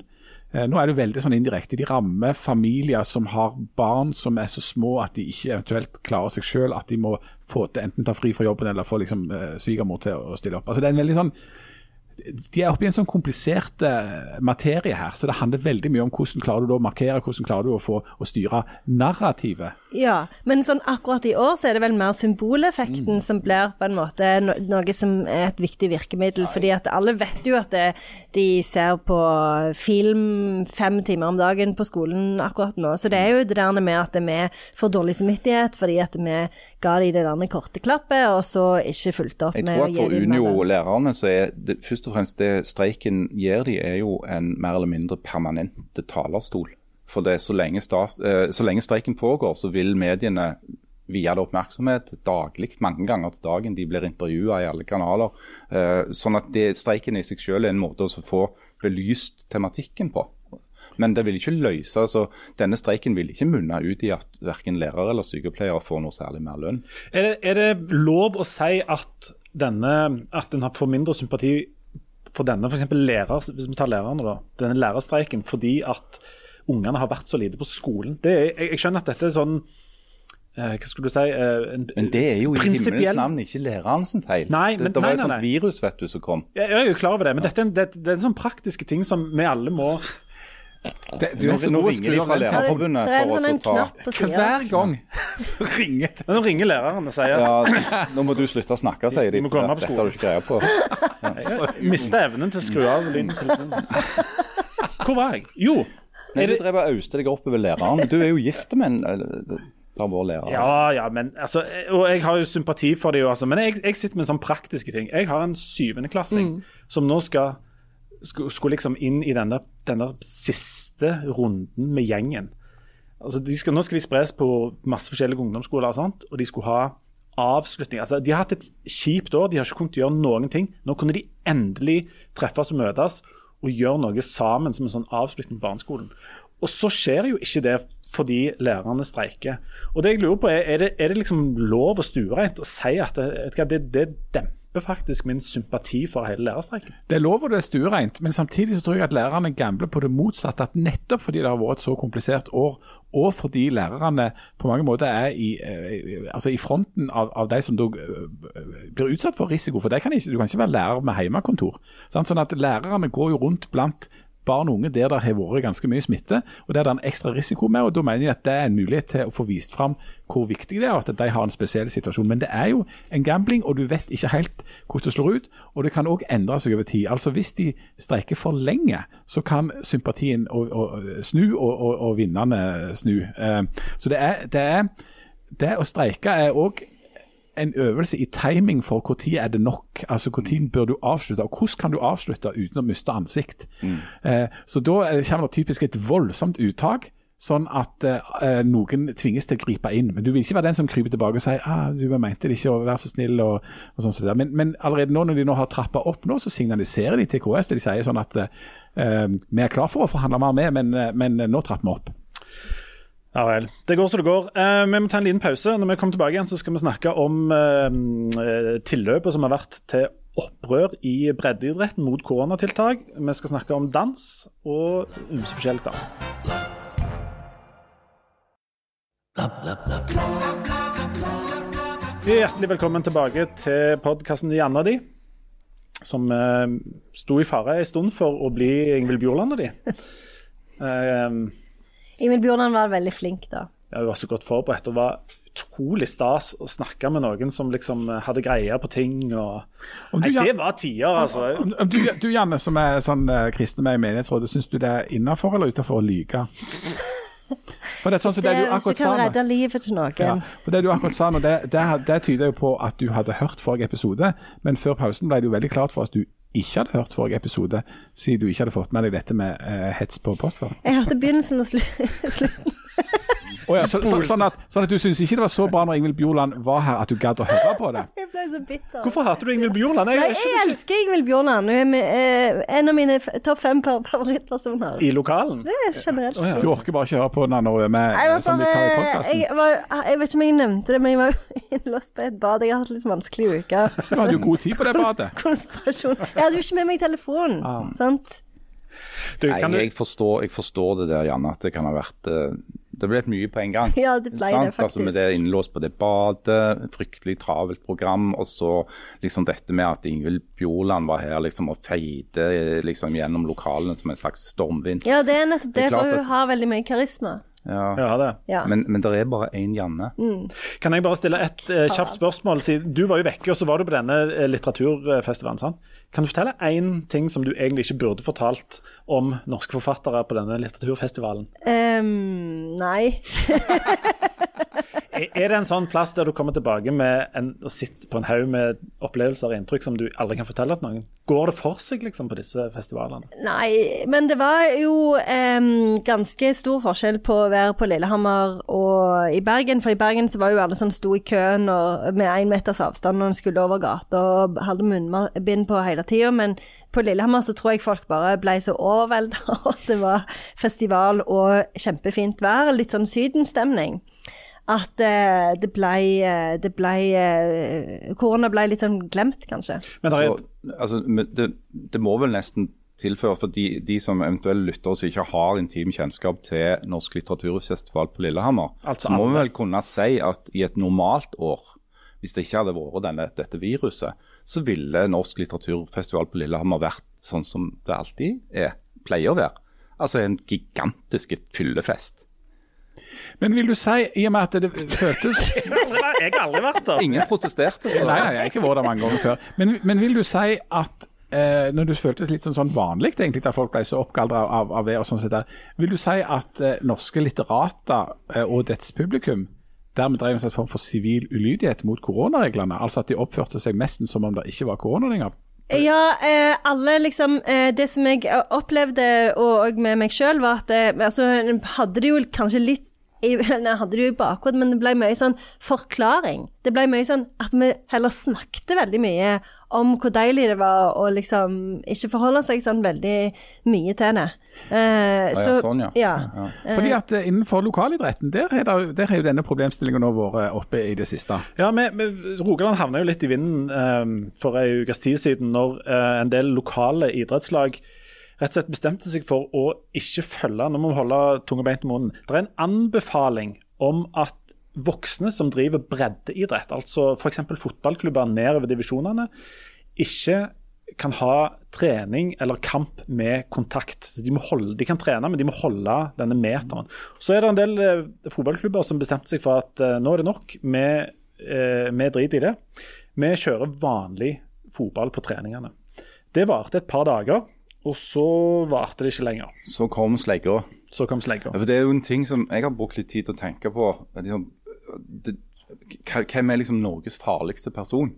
Eh, nå er det veldig sånn indirekte. De rammer familier som har barn som er så små at de ikke eventuelt klarer seg selv, at de må få til enten ta fri fra jobben eller få liksom, eh, svigermor til å stille opp. Altså Det er en veldig sånn de er oppe i en sånn komplisert eh, materie her, så det handler veldig mye om hvordan klarer du å markere, hvordan klarer du å få å styre narrativet. Ja, men sånn akkurat i år så er det vel mer symboleffekten mm. som blir på en måte no noe som er et viktig virkemiddel. Ja. fordi at alle vet jo at det, de ser på film fem timer om dagen på skolen akkurat nå. Så det er jo det der med at vi får dårlig samvittighet fordi at vi ga de det der korte klappet, og så ikke fulgte opp med å gi dem Jeg tror at for Unio-lærerne så er det først og fremst det streiken gir de, er jo en mer eller mindre permanent talerstol. For det så lenge, start, eh, så lenge streiken pågår, så vil mediene vie det oppmerksomhet daglig, mange ganger til dagen. De blir intervjua i alle kanaler. Eh, sånn at det, streiken i seg selv er en måte å få belyst tematikken på. Men det vil ikke løse, altså denne streiken vil ikke munne ut i at verken lærere eller sykepleiere får noe særlig mer lønn. Er det, er det lov å si at, denne, at en får mindre sympati for denne for lærer, hvis vi tar lærerne da, denne lærerstreiken fordi at ungene har vært så lite på skolen. Er, jeg, jeg, skjønner at dette er sånn eh, Hva skulle du si? eh, en, Men det er jo i himmelens navn ikke læreren sin feil. Nei, det, men- det var nei, et sånt nei. virus vet du, som kom. Jeg jeg er jo klar over det, men dette er en, det, det er en sånn praktiske ting som vi alle må Det, du Nå, er så nå ringer de fra. Lærerforbundet Det er for sånn å ta. Hver gang (laughs) så ringer det. Nå ringer læreren og sier Ja, nå må du slutte å snakke, sier de. Du må For komme på dette har du ikke greie på. (laughs) jeg mista evnen til å skru av lyden. (laughs) Hvor var jeg? Jo. Nei, Du det, drev og auste deg oppover læreren. Du er jo gift med en ja, ja, men altså Og jeg har jo sympati for det, jo, altså. Men jeg, jeg sitter med sånne praktiske ting. Jeg har en syvendeklassing som nå skal skulle, skulle liksom inn i denne, denne siste runden med gjengen. Altså, skal, nå skal de spres på masse forskjellige ungdomsskoler, og sånt, og de skulle ha avslutning. Altså, de har hatt et kjipt år, de har ikke kunnet gjøre noen ting. Nå kunne de endelig treffes og møtes og gjøre noe sammen som en sånn avslutning på barneskolen. Og så skjer jo ikke det fordi lærerne streiker. Og det jeg lurer på er, er det, er det liksom lov og stuereint å si at det, det, det demper faktisk min sympati for hele lærerstreiken? Det er lov og det er stuereint, men samtidig så tror jeg at lærerne gambler på det motsatte. At nettopp fordi det har vært et så komplisert år, og fordi lærerne på mange måter er i, eh, altså i fronten av, av de som eh, blir utsatt for risiko. For kan ikke, du kan ikke være lærer med hjemmekontor. Sånn at lærerne går jo rundt blant barn og unge der det har vært ganske mye smitte, og det er en ekstra risiko med. og Da mener jeg at det er en mulighet til å få vist fram hvor viktig det er, og at de har en spesiell situasjon. Men det er jo en gambling, og du vet ikke helt hvordan det slår ut. Og det kan òg endre seg over tid. Altså Hvis de streiker for lenge, så kan sympatien og, og, snu, og, og, og vinnerne snu. Eh, Så det er, det er det å streike er òg en øvelse i timing for når er det nok. Altså Når bør du avslutte, og hvordan kan du avslutte uten å miste ansikt. Eh, så da er kommer det typisk et voldsomt uttak. Sånn at eh, noen tvinges til å gripe inn. Men du vil ikke være den som kryper tilbake og sier ah, du mente det ikke, og vær så snill. og, og sånn. Men, men allerede nå når de nå har trappa opp, nå, så signaliserer de til KS. De sier sånn at eh, vi er klar for å forhandle mer med, men, eh, men nå trapper vi opp. Ja vel. Det går som det går. Eh, vi må ta en liten pause. Når vi kommer tilbake igjen, så skal vi snakke om eh, tilløpet som har vært til opprør i breddeidretten mot koronatiltak. Vi skal snakke om dans og ymse forskjellig. da. Hjertelig velkommen tilbake til podkasten Janna di, som eh, sto i fare en stund for å bli Ingvild Bjorland og de. (laughs) Eh, Emil Bjørnan var veldig flink, da. ja, hun var så godt forberedt. og var utrolig stas å snakke med noen som liksom hadde greie på ting. Og... Om du, Nei, det var tider, altså. Om- om Du, du Janne, som er sånn uh, kristen med i menighetsrådet, syns du det er innafor eller utenfor å lyge? For det er sånn som Det det du hvis du akkurat kan sa redde livet til noen. Ja, for det du akkurat sa nå, det, det, det tyder jo på at du hadde hørt forrige episode, men før pausen ble det jo veldig klart for oss at du ikke hadde hørt forrige episode, siden du ikke hadde fått med deg dette med uh, hets på postfaren. Jeg hørte begynnelsen og slu (laughs) slutten. Å ja, så, så, sånn, at, sånn at du syns ikke det var så bra når Ingvild Bjorland var her, at du gadd å høre på det? (laughs) Jeg ble så bitter. Hvorfor hater du Ingvild Bjorland? Jeg, Nei, jeg, jeg elsker Ingvild Bjorland. Hun er med, eh, en av mine topp fem favorittpersoner. I lokalen? Det er generelt. Ja. Du orker bare ikke høre på henne når hun er med eh, som vikar i podkasten. jeg, vet ikke om jeg nevnte det, men jeg var (laughs) innlåst på et bad. Jeg har hatt litt vanskelig uke. Du hadde jo god tid på det badet. (laughs) Konsentrasjon. Jeg hadde jo ikke med meg telefon. Ah. Sant? Du, Nei, du, jeg, forstår, jeg forstår det der, Janne, at det kan ha vært eh, Det ble mye på en gang. (laughs) Ja, det ble det faktisk. Altså Med det innlåst på det badet, fryktelig travelt program, og så liksom dette med at Ingvild Bjorland var her liksom og feide liksom gjennom lokalene som en slags stormvind. Ja, det er nettopp Det det, er for at- hun har veldig mye karisma. Ja. ja, det. Ja. Men, men det er bare én Janne. Kan jeg bare stille et eh, kjapt spørsmål? Du var jo vekke, og så var du på denne eh, litteraturfestivalen. sant? Kan du fortelle én ting som du egentlig ikke burde fortalt om norske forfattere på denne litteraturfestivalen? Um, nei. (laughs) (laughs) Er det en sånn plass der du kommer tilbake med en, og sitter på en haug med opplevelser og inntrykk som du aldri kan fortelle til noen? Går det for seg liksom på disse festivalene? Nei, men det var jo eh, ganske stor forskjell på å være på Lillehammer og i Bergen. For i Bergen så var jo alle sånn sto i køen og, med én meters avstand når en skulle over gata og hadde munnbind på hele tida. Men på Lillehammer så tror jeg folk bare ble så overvelda. (laughs) Og det var festival og kjempefint vær. Litt sånn sydenstemning. At eh, det ble, eh, det ble eh, Korona ble litt sånn glemt, kanskje. Men det er Så, et, altså, det, det må vel nesten tilføre for de, de som eventuelle lyttere som ikke har intim kjennskap til Norsk litteraturfestival på Lillehammer, Altså så må vi vel kunne si at i et normalt år, hvis det ikke hadde vært denne, dette viruset, så ville Norsk litteraturfestival på Lillehammer vært sånn som det alltid er, pleier å være. Altså en gigantisk fyllefest. Men vil du si, i og med at det føltes (laughs) Jeg har aldri vært- jeg har aldri vært der. Ingen protesterte. Så. Nei, nei, jeg har ikke vært der mange ganger før. Men, men vil du si at eh, når du føltes litt sånn, sånn vanlig egentlig at folk ble så oppgaldra av, av det, og sånn sett der, vil du si at eh, norske litterater eh, og dets publikum dermed drev en slags form for sivil ulydighet mot koronareglene? Altså at de oppførte seg nesten som om det ikke var korona lenger? Ja, eh, alle liksom eh, Det som jeg opplevde, og med meg sjøl, var at eh, altså, hadde det jo kanskje litt i, (laughs) nei, hadde det jo i bakhodet, men det ble mye sånn forklaring. Det ble mye sånn at vi heller snakket veldig mye om hvor deilig det var å liksom ikke forholde seg sånn veldig mye til det. Eh, ja, sånn, ja. ja. Ja. Fordi at uh, Innenfor lokalidretten der har, det, der har jo denne problemstillingen nå vært oppe i det siste. Ja, vi, vi, Rogaland havna jo litt i vinden um, for ei ukes tid siden, når uh, en del lokale idrettslag rett og slett bestemte seg for å ikke følge Nå må vi holde tunga beint i munnen. Det er en anbefaling om at voksne som driver breddeidrett, altså f.eks. fotballklubber nedover divisjonene, ikke kan ha trening eller kamp med kontakt. De, holde, de kan trene, men de må holde denne meteren. Så er det en del eh, fotballklubber som bestemte seg for at eh, nå er det nok. Vi, vi driter i det. Vi kjører vanlig fotball på treningene. Det varte et par dager, og så varte det ikke lenger. Så kom slegga. Så kom slegga. Ja, for Det er jo en ting som jeg har brukt litt tid til å tenke på. Liksom, det, hvem er liksom Norges farligste person?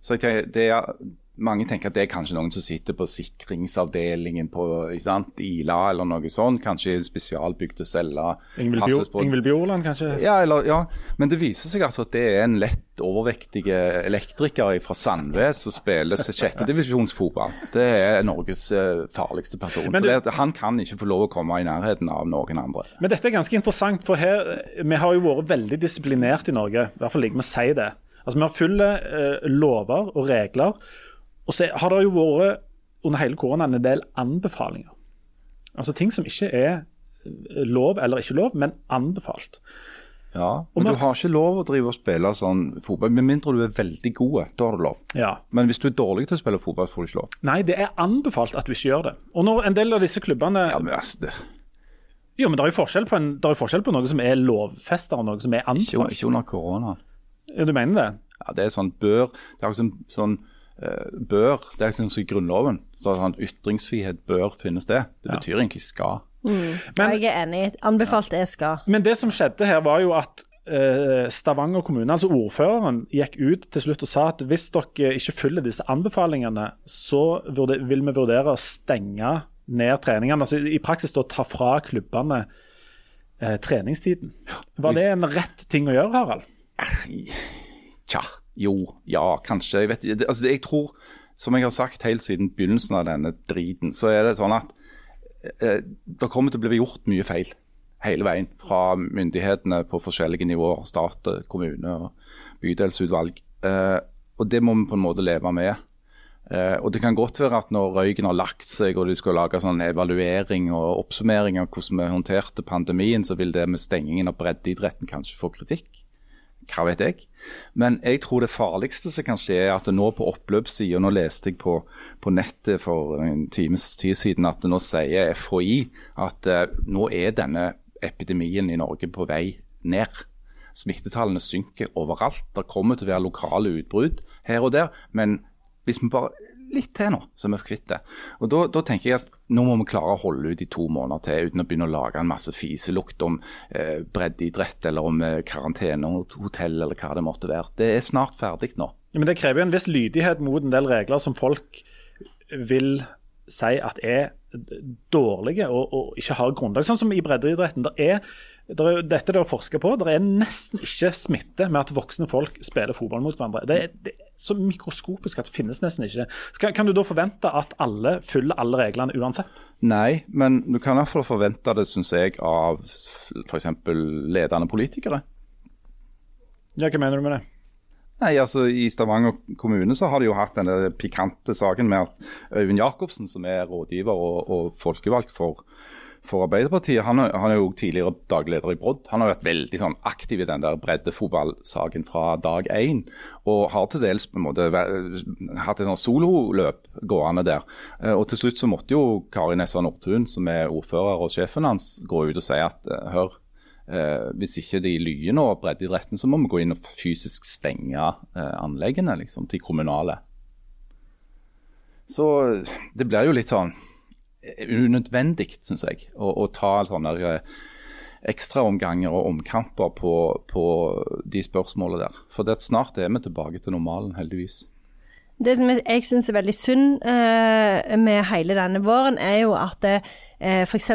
Så jeg, det er, Mange tenker at det er kanskje noen som sitter på sikringsavdelingen på sant, Ila eller noe sånt. Kanskje spesialbygd en spesialbygde celler. Ingvild Bjorland, kanskje? Ja, eller, ja, men det viser seg altså at det er en lett overvektig elektriker fra Sandves som spiller sjettedivisjonsfotball. Det er Norges eh, farligste person. Du- det, han kan ikke få lov å komme i nærheten av noen andre. Men dette er ganske interessant, for her, vi har jo vært veldig disiplinert i Norge. I hvert fall liker vi å si det. Altså, Vi har fulle eh, lover og regler. Og så har det jo vært under hele koronaen en del anbefalinger. Altså ting som ikke er eh, lov eller ikke lov, men anbefalt. Ja, Men man- du har ikke lov å drive og spille sånn fotball, med mindre du er veldig god. Da har du lov. Ja. Men hvis du er dårlig til å spille fotball, får du ikke lov. Nei, det er anbefalt at du ikke gjør det. Og når en del av disse klubbene Ja, men altså, det, Jo, men det er jo forskjell på, en, det er forskjell på noe som er lovfesta, og noe som er ikke, anbefalt. ikke under korona. Ja, Du mener det? Ja, det er sånn bør Det er sånn, sånn bør Det er sånn som i Grunnloven. Så sånn Ytringsfrihet bør finne sted. Det Ja. betyr egentlig skal. Men- jeg er enig. Anbefalt er skal. Men det som skjedde her, var jo at eh, Stavanger kommune, altså ordføreren, gikk ut til slutt og sa at hvis dere ikke følger disse anbefalingene, så vil vi vurdere å stenge ned treningene. Altså i praksis da ta fra klubbene eh, treningstiden. Var det en rett ting å gjøre, Harald? Tja, jo, ja, kanskje. Jeg vet. Det- Altså, jeg tror, som jeg har sagt helt siden begynnelsen av denne driten, så er det sånn at eh, det kommer til å bli gjort mye feil hele veien. Fra myndighetene på forskjellige nivåer, stat, kommune og bydelsutvalg. Eh, og det må vi på en måte leve med. Eh, og Det kan godt være at når røyken har lagt seg og du skal lage sånn evaluering og oppsummering av hvordan vi håndterte pandemien, så vil det med stengingen av breddeidretten kanskje få kritikk. Hva vet jeg. Men jeg tror det farligste som kan skje, er at nå på oppløpssida Nå leste jeg på, på nettet for en times tid siden at nå sier FHI at uh, nå er denne epidemien i Norge på vei ned. Smittetallene synker overalt. Det kommer til å være lokale utbrudd her og der. Men hvis vi bare litt til nå, så er vi kvitt det. Og da, da tenker jeg at nå må vi klare å holde ut i to måneder til uten å begynne å lage en masse fiselukt om eh, breddeidrett eller om eh, karantenehotell eller hva det måtte være. Det er snart ferdig nå. Ja, men det krever jo en viss lydighet mot en del regler som folk vil si at er dårlige og, og ikke har grunnlag. Sånn som i breddeidretten. Det er, det er, dette er det å forske på. Det er nesten ikke smitte med at voksne folk spiller fotball mot hverandre. Det er, det er så mikroskopisk at det finnes nesten ikke. Skal, kan du da forvente at alle følger alle reglene uansett? Nei, men du kan i hvert fall forvente det, syns jeg, av f.eks. ledende politikere. Ja, Hva mener du med det? Nei, altså I Stavanger kommune så har de jo hatt denne pikante saken med at Øyvind Jacobsen, som er rådgiver og, og folkevalgt for, for Arbeiderpartiet, han, er- han er jo tidligere daglig leder i Brodd. Han har vært veldig sånn aktiv i den der breddefotballsaken fra dag én. Og har til dels på en måte hatt et sololøp gående der. Eh, Og til slutt så måtte jo Kari Nessa Nordtun, som er ordfører og sjefen hans, gå ut og si at eh, hør, Eh, hvis ikke de lyver nå, breddeidretten, så må vi gå inn og fysisk stenge anleggene liksom, til kommunale. Så det blir jo litt sånn unødvendig, syns jeg, å, å ta sånne eh, ekstraomganger og omkamper på, på de spørsmålene der. For det snart er vi tilbake til normalen, heldigvis. Det som jeg, syns er veldig synd eh, med hele denne våren, er jo at eh, f.eks.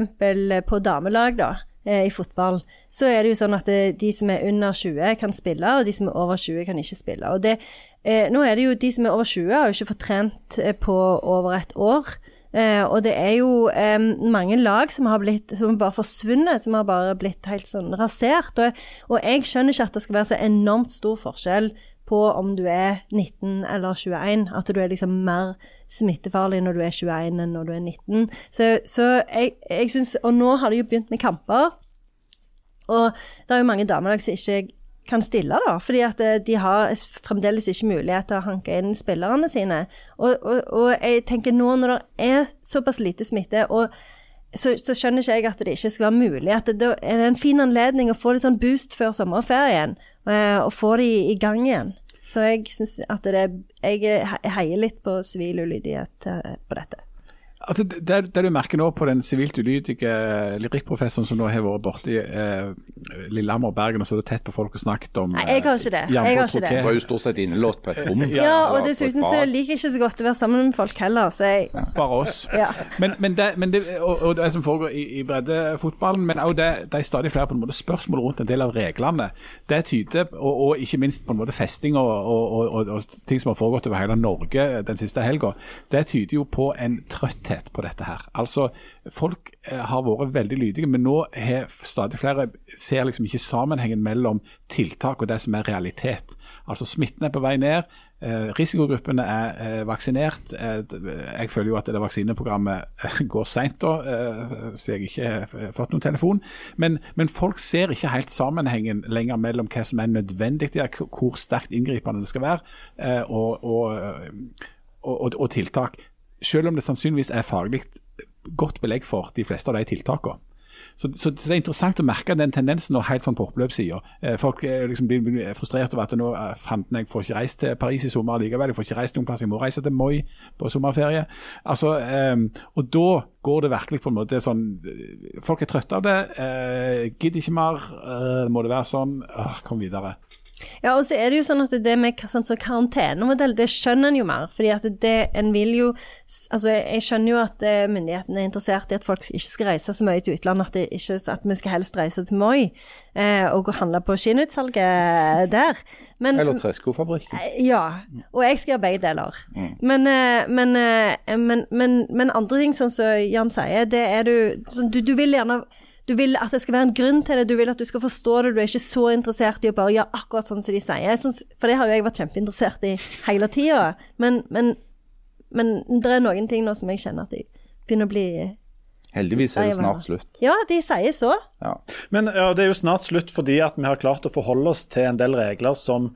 på damelag da, eh, i fotball, så er det jo sånn at det, de som er under 20 kan spille, og de som er over 20 kan ikke spille. Og det, eh, nå er det jo de som er over 20 har jo ikke fått trent eh, på over et år. Eh, og det er jo eh, mange lag som har blitt som bare forsvunnet, som har bare blitt helt sånn rasert. Og, og jeg skjønner ikke at det skal være så enormt stor forskjell på om du er 19 eller 21. At du er liksom mer smittefarlig når du er 21 enn når du er 19. Så, så jeg, jeg synes, Og nå har de jo begynt med kamper. Og det er jo mange damelag som ikke kan stille, da. Fordi at eh, de har fremdeles ikke mulighet til å hanke inn spillerne sine. Og, og, og jeg tenker nå når det er såpass lite smitte, og så, så skjønner ikke jeg at det ikke skal være mulig. At det, er en fin anledning å få litt sånn boost før sommerferien, eh, og få de i gang igjen. Så jeg syns at det Jeg heier litt på sivil ulydighet eh, på dette. Altså, det, det du merker nå på den sivilt ulydige lyrikkprofessoren som nå har vært borti i eh, Lillehammer og Bergen og så det tett på folk og snakket om Nei, jeg har ikke det. eh, Jeg har ikke det. Var jo stort sett innelåst på et rom. Ja, og dessuten så liker jeg ikke så godt å være sammen med folk heller, så jeg Bare oss. Ja. Men, men, det, men det, og, og det som foregår i, i breddefotballen, men også det, det er stadig flere på en måte spørsmål rundt en del av reglene. Det tyder, og, og ikke minst på en måte festing og, og, og, og, og ting som har foregått over hele Norge den siste helga, det tyder jo på en trøtthet på dette her. Altså, Folk eh, har vært veldig lydige, men nå har stadig flere ser liksom ikke sammenhengen mellom tiltak og det som er realitet. Altså Smitten er på vei ned. Eh, risikogruppene er eh, vaksinert. Jeg føler jo at det vaksineprogrammet går seint, så jeg ikke har fått noen telefon. Men, men folk ser ikke helt sammenhengen lenger mellom hva som er nødvendig, hvor sterkt inngripende det skal være, og, og, og, og tiltak. Selv om det sannsynligvis er faglig godt belegg for de fleste av de tiltakene. Så, så, det er interessant å merke den tendensen nå helt sånn på oppløpssida. Eh, folk eh, liksom blir, frustrert over at nå eh, fanden jeg får ikke reist til Paris i sommer likevel. Jeg får ikke reist noen plass, jeg må reise til Moi på sommerferie. Altså, um, og da går det virkelig på en måte sånn Folk er trøtte av det. Uh, gidder ikke mer. Uh, må det være sånn? Uh, kom videre. Ja, og så er det jo sånn at det med sånn så karantenemodell, det skjønner en jo mer. fordi at det en vil jo Altså, jeg jeg skjønner jo at eh, myndighetene er interessert i at folk ikke skal reise så mye til utlandet, at, det ikke, at vi skal helst reise til Moi eh, og gå handle på skinnutsalget der. Men, Eller Treskofabrikken. ja, og jeg skal gjøre begge deler. Men, eh, men, eh, men, men, men andre ting, sånn som Jan sier, det er du sånn, du, du vil gjerne du vil at det skal være en grunn til det, du vil at du skal forstå det. Du er ikke så interessert i å bare gjøre akkurat sånn som de sier. For det har jo jeg vært kjempeinteressert i hele tida. Men, men, men det er noen ting nå som jeg kjenner at de begynner å bli Heldigvis er det snart slutt. Ja, de sier så. Ja. Men ja, det er jo snart slutt fordi at vi har klart å forholde oss til en del regler som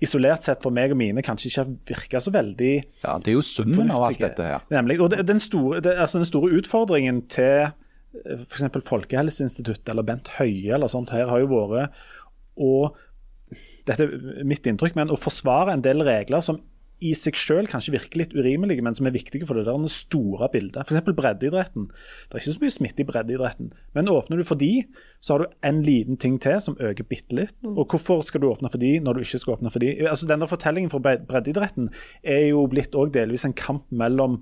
isolert sett for meg og mine kanskje ikke har virka så veldig ja, det er jo summen av alt dette her. Nemlig. Og det, den, store, det, altså den store utfordringen til f.eks. Folkehelseinstituttet eller Bent Høie eller sånt her har jo vært å dette er mitt inntrykk, men å forsvare en del regler som i seg selv kanskje virker litt urimelige, men som er viktige for det der store bildet. F.eks. breddeidretten. Det er ikke så mye smitte i breddeidretten. Men åpner du for de, så har du en liten ting til som øker bitte litt. Og hvorfor skal du åpne for de når du ikke skal åpne for de? Altså Denne fortellingen fra breddeidretten er jo blitt òg delvis en kamp mellom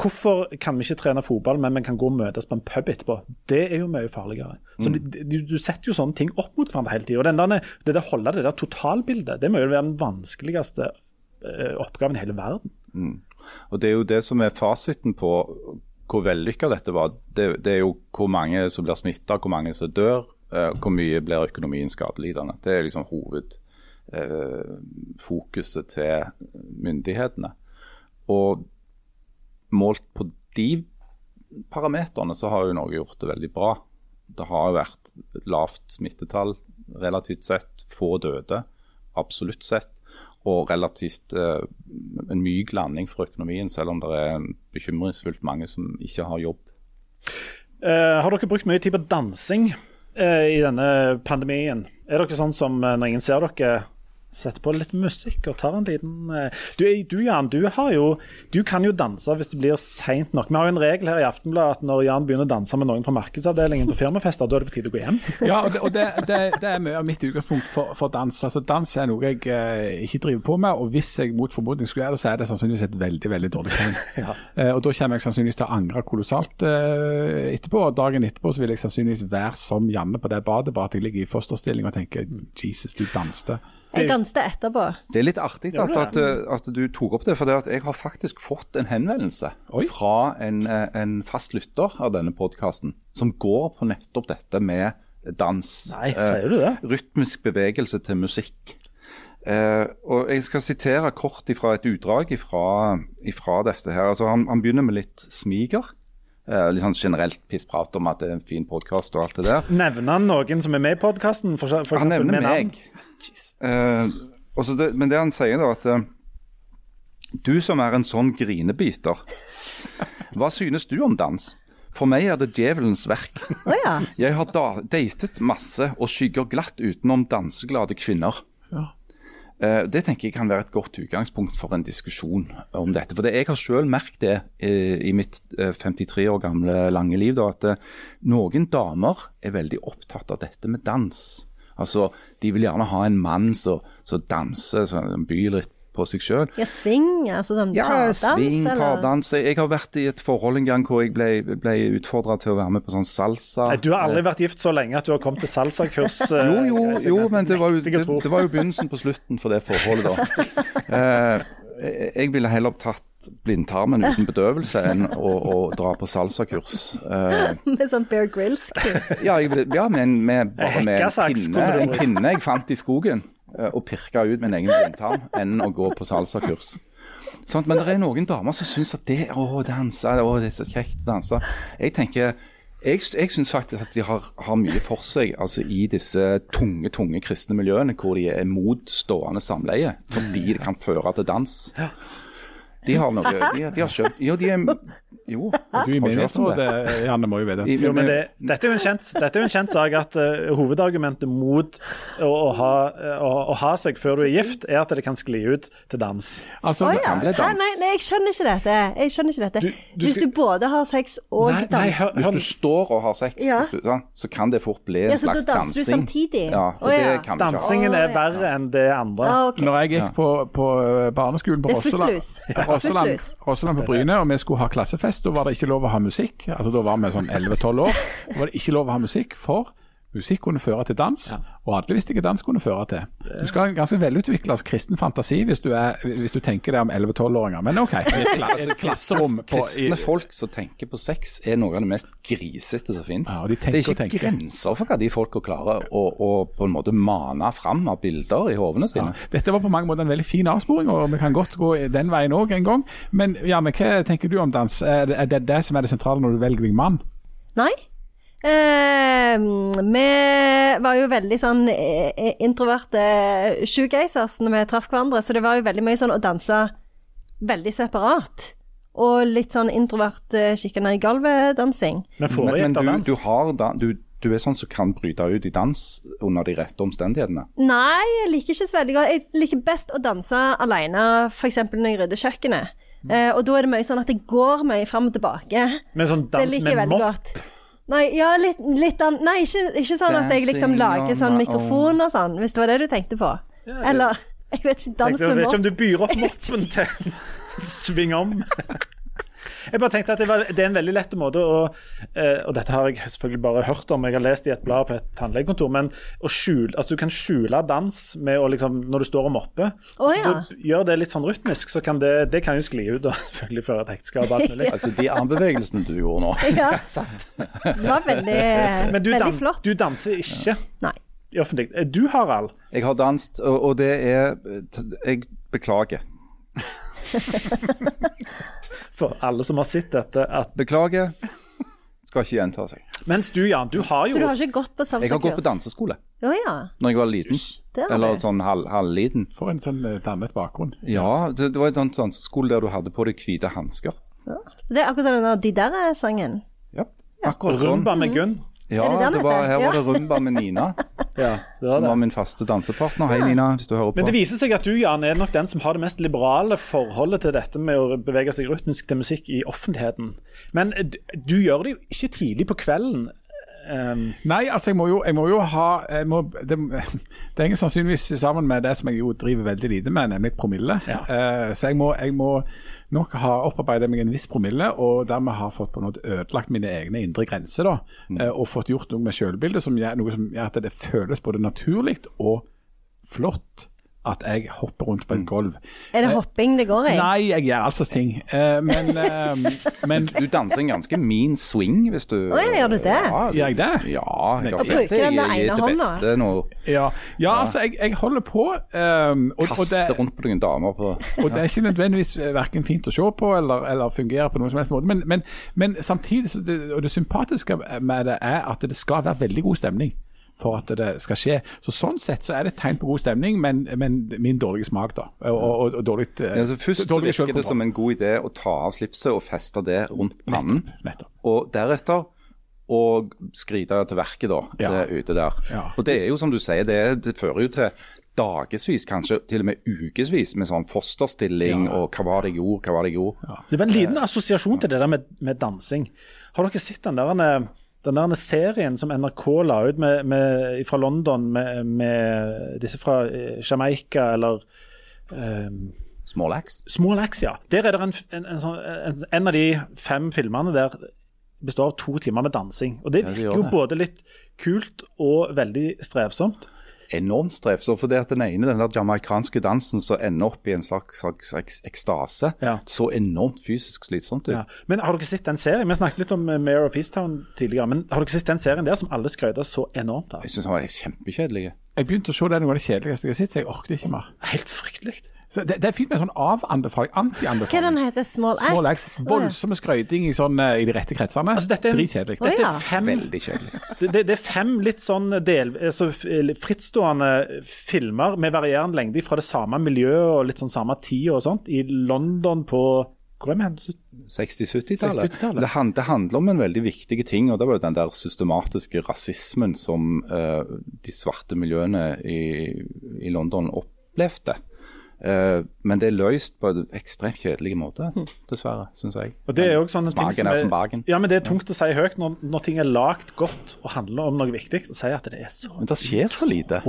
Hvorfor kan vi ikke trene fotball, men vi kan gå og møtes på en pub etterpå? Det er jo mye farligere. Så du, du, du setter jo sånne ting opp mot hverandre hele tida. Det der holde det der totalbildet, det må jo være den vanskeligste oppgaven i hele verden. Og Det er jo det som er fasiten på hvor vellykka dette var. Det, det er jo hvor mange som blir smitta, hvor mange som dør, eh, hvor mye blir økonomien skadelidende. Det er liksom eh, fokuset til myndighetene. Og målt på de parameterne så har jo Norge gjort det veldig bra. Det har jo vært lavt smittetall relativt sett, få døde absolutt sett, og relativt uh, en myk landing for økonomien, selv om det er bekymringsfullt mange som ikke har jobb. Uh, har dere brukt mye tid på dansing uh, i denne pandemien? Er dere sånn som når ingen ser dere, setter på litt musikk og tar en liten eh, Du, du Jan, du, har jo, du kan jo danse hvis det blir seint nok. Vi har jo en regel her i Aftenbladet at når Jan begynner å danse med noen fra markedsavdelingen på firmafester, da er det på tide å gå hjem. (laughs) Ja, og det, og det, det, det er mye av mitt utgangspunkt for, for dans. Altså, dans er noe jeg eh, ikke driver på med, og hvis jeg mot formodning skulle gjøre det, så er det sannsynligvis et veldig veldig dårlig tegn. (laughs) Ja. Eh, og da kommer jeg sannsynligvis til å angre kolossalt eh, etterpå. Og dagen etterpå så vil jeg sannsynligvis være som Janne på det badet, bare at jeg ligger i fosterstilling og tenker Jesus, du danste. Jeg danset etterpå. Det er litt artig at, du at, at du tok opp det, for det at jeg har faktisk fått en henvendelse Oi. fra en, eh, en fast lytter av denne podkasten, som går på nettopp dette med dans. Nei, sier du det? Eh, rytmisk bevegelse til musikk. Eh, og Jeg skal sitere kort ifra et utdrag ifra, ifra dette. her. Altså han, han begynner med litt smiger. Eh, litt sånn generelt pissprat om at det er en fin podkast og alt det der. Nevner han noen som er med i podkasten? Han nevner meg. Eh, det, men det han sier da at eh, Du som er en sånn grinebiter, hva synes du om dans? For meg er det djevelens verk. Oh, ja. Jeg har da datet masse og skygger glatt utenom danseglade kvinner. Ja. Eh, Det tenker jeg kan være et godt utgangspunkt for en diskusjon om dette. For det, Jeg har selv merket det eh, i mitt eh, 53 år gamle lange liv, da, at eh, noen damer er veldig opptatt av dette med dans. Altså, De vil gjerne ha en mann som danser, som byr litt på seg sjøl. Ja, swing, altså sånn Ja, pardans, sving, eller? pardans. Jeg jeg har vært i et forhold en gang hvor jeg ble, ble utfordra til å være med på sånn salsa. Nei, Du har aldri vært gift så lenge at du har kommet til salsakurs. (laughs) eh, Jo, jo, jo, men det var jo, det, det var jo begynnelsen på slutten for det forholdet, da. (laughs) Jeg ville heller tatt blindtarmen uten bedøvelse enn å, å dra på salsakurs. Uh, Med sånn Bear Grylls. (laughs) ja, ja, men med, bare med en pinne, en pinne jeg fant i skogen, Uh, og pirka ut min egen blindtarm, enn å gå på salsakurs. Sånn, Men det er noen damer som syns at det, å, danse, å, det er så kjekt å danse. Jeg tenker jeg, jeg syns faktisk at de har, har mye for seg altså i disse tunge tunge kristne miljøene, hvor de er motstående samleie fordi det kan føre til dans. De har noe De, de har skjønt Jo, de er Jo. (laughs) Du i menighetsrådet, Janne, må jo vite. I- Jo, men det, dette, er jo en kjent, dette er jo en kjent sak at uh, hovedargumentet mot å, å, ha, å, å ha seg før du er gift, er at det kan skli ut til dans. Altså, oh, ja. kan bli Hæ. Nei, nei, jeg skjønner ikke dette. Jeg skjønner ikke dette. Du- du Hvis du både har sex og Nei, nei, hør, hør, Hvis du står og har sex, Ja. så kan det fort bli Ja, en så da slags danser du dansing. samtidig? Ja, og oh, ja. det kan vi ikke. Dansingen er verre enn det andre. ah, okay. Når jeg gikk på, på barneskolen på Rosseland. (laughs) Rosseland, Rosseland på Bryne, og vi skulle ha klassefest, da var det ikke lov å ha musikk. Altså Da var vi sånn 11-12 år. Da var det ikke lov å ha musikk, for musikk kunne føre til dans, og alle visste hva dans kunne føre til. Du skal ha en ganske velutvikla kristen fantasi hvis du, er, hvis du tenker deg om 11-12-åringer. Men OK. (laughs) Klasserom på, Kristne folk som tenker på sex, er noe av det mest grisete som fins. Ja, de det er ikke grenser for hva de folka klarer å, å på en måte mane fram av bilder i hovene sine. Dette var på mange måter en veldig fin avsporing, og vi kan godt gå den veien òg en gang. Men Janne, hva tenker du om dans? Er det, er det det som er det sentrale når du velger deg mann? Nei. Eh, vi var jo veldig sånn eh, introverte shoegazers når vi traff hverandre, så det var jo veldig mye sånn å danse veldig separat. Og litt sånn introvert uh, kikke ned i gulvet-dansing. Men Men, foregikk men det du, dans? du, har da, du, du er sånn som kan bryte ut i dans under de rette omstendighetene. Nei, jeg liker ikke så veldig godt. Jeg liker best å danse alene, f.eks. når jeg rydder kjøkkenet. Eh, og da er det mye sånn at det går mye fram og tilbake. Men sånn Det dans liker med mopp? godt. Nei, ja, litt, litt an... Nei, ikke, ikke sånn at jeg liksom lager sånn mikrofon og sånn, hvis det var det du tenkte på. Eller (laughs) jeg vet ikke, dans Jeg vet ikke om du byr opp (laughs) moppen til sving (laughs) om. Jeg bare tenkte at det, var, det er en veldig lett måte å eh, Og dette har jeg selvfølgelig bare hørt om, jeg har lest i et blad på et tannlegekontor, men å skjule, altså du kan skjule dans med å liksom Når du står og mopper. oh, ja. Gjør det litt sånn rytmisk, så kan det, det kan jo skli ut og (laughs) selvfølgelig føre til ekteskap og alt mulig. Altså De armbevegelsene du gjorde nå (laughs) Ja, (laughs) det var veldig, Men du, veldig dan flott. du danser ikke. Nei. i offentlig. Eh, Du, Harald, Jeg har danset, og, og det er Jeg beklager. For alle som har sett dette, at Beklager. Skal ikke gjenta seg. Mens du, Jan, du har Så du jo har ikke gått på salsakurs? Jeg har gått på danseskole Oh, ja. når jeg var liten. Eller sånn halv- halvliten. For en sånn eh, dannet bakgrunn. Ja, det, det var en sånn danseskole der du hadde på deg hvite hansker. Det er akkurat sånn den der De der-sangen. Ja, akkurat sånn. rumba med Gunn. Ja, det det var, her var det rumba med Nina, (laughs) Ja, det var som det. var min faste dansepartner. Hei, Nina, hvis du hører Men det viser seg at du, Jan, er nok den som har det mest liberale forholdet til dette med å bevege seg rytmisk til musikk i offentligheten. Men du, du gjør det jo ikke tidlig på kvelden. Um, Nei, altså jeg må jo, jeg må jo ha jeg må, det, det henger sannsynligvis sammen med det som jeg jo driver veldig lite med, nemlig promille. Ja. Uh, så jeg må, jeg må nok ha opparbeidet meg en viss promille, og dermed har fått på måte ødelagt mine egne indre grenser. da, eh, Og fått gjort noe med selvbildet, som gjør, noe som gjør at det føles både naturlig og flott at jeg hopper rundt på et gulv. Er det hopping det går i? Nei, jeg gjør altså ting. Eh, men, eh, (laughs) men Du danser en ganske mean swing, hvis du Å, gjør du det? Ja, Gjør jeg det? Ja, jeg har sett det. Jeg gir til beste nå. ja, ja altså, jeg, jeg holder på. Um, og, og Kaster rundt på noen damer på Og det er ikke nødvendigvis verken fint å se på eller, eller fungerer på noen som helst måte. Men, men, men samtidig, og det sympatiske med det er at det skal være veldig god stemning for at det skal skje. Så Sånn sett så er det et tegn på god stemning, men, men min dårlige smak, da. Og, og, og dårlig, eh, ja, altså Først så virker det som en god idé å ta av slipset og feste det rundt pannen. Nettopp. Og deretter å skride til verket, da. Ja. Det ute der. Ja. Og det er jo som du sier, det, det fører jo til dagevis, kanskje til og med ukevis, med sånn fosterstilling Ja. og hva var det jeg gjorde, hva var det jeg gjorde. det var en liten assosiasjon til det der med, med dansing. Har dere sett den der, eh, den der serien som NRK la ut med, med, fra London med, med disse fra eh, Jamaica eller um, Axe? Small Axe, ja. Der er det en, en, en, sånn- en, en av de fem filmene der består av to timer med dansing. Og det Ja, det virker jo både litt kult og veldig strevsomt. Enormt strev. Så fordi at den ene, den der jamaicanske dansen som ender opp i en slags, slags eks- ekstase, Ja. så enormt fysisk slitsomt ut. Ja. Men har dere sett den serien? Vi snakket litt om eh, Mayor of Easttown tidligere. Men har dere sett den serien der som alle skrøter så enormt av? Jeg syns den var kjempekjedelig. Jeg begynte å se det er noe av det kjedeligste jeg har sett, så jeg orket ikke mer. Helt fryktelig. Så det, det er fint med en sånn av-anbefaling, Hva anti-anbefaling. den heter? Small Axe? Small Axe. Voldsomme skrøyting i, sånn, eh, i de rette kretsene. Altså, dette er Dritkjedelig. Dette ja. er fem, Veldig kjedelig. (laughs) det, det, det er fem litt sånn del, altså, frittstående filmer med varierende lengde fra det samme miljøet og litt sånn samme tid og sånt, i London på Hvor er vi hen? 60-70-tallet. 60-tallet. Det, hand- det handler om en veldig viktig ting, og det var jo den der systematiske rasismen som uh, de svarte miljøene i, i London opplevde. Eh, men det er løst på en ekstremt kjedelig måte, dessverre, syns jeg. Og det er jo sånne ting Smaken er som bagen. Ja, men det er tungt å si høyt når, når ting er lagd godt og handler om noe viktig. Så sier jeg at det er så Men det skjer så lite.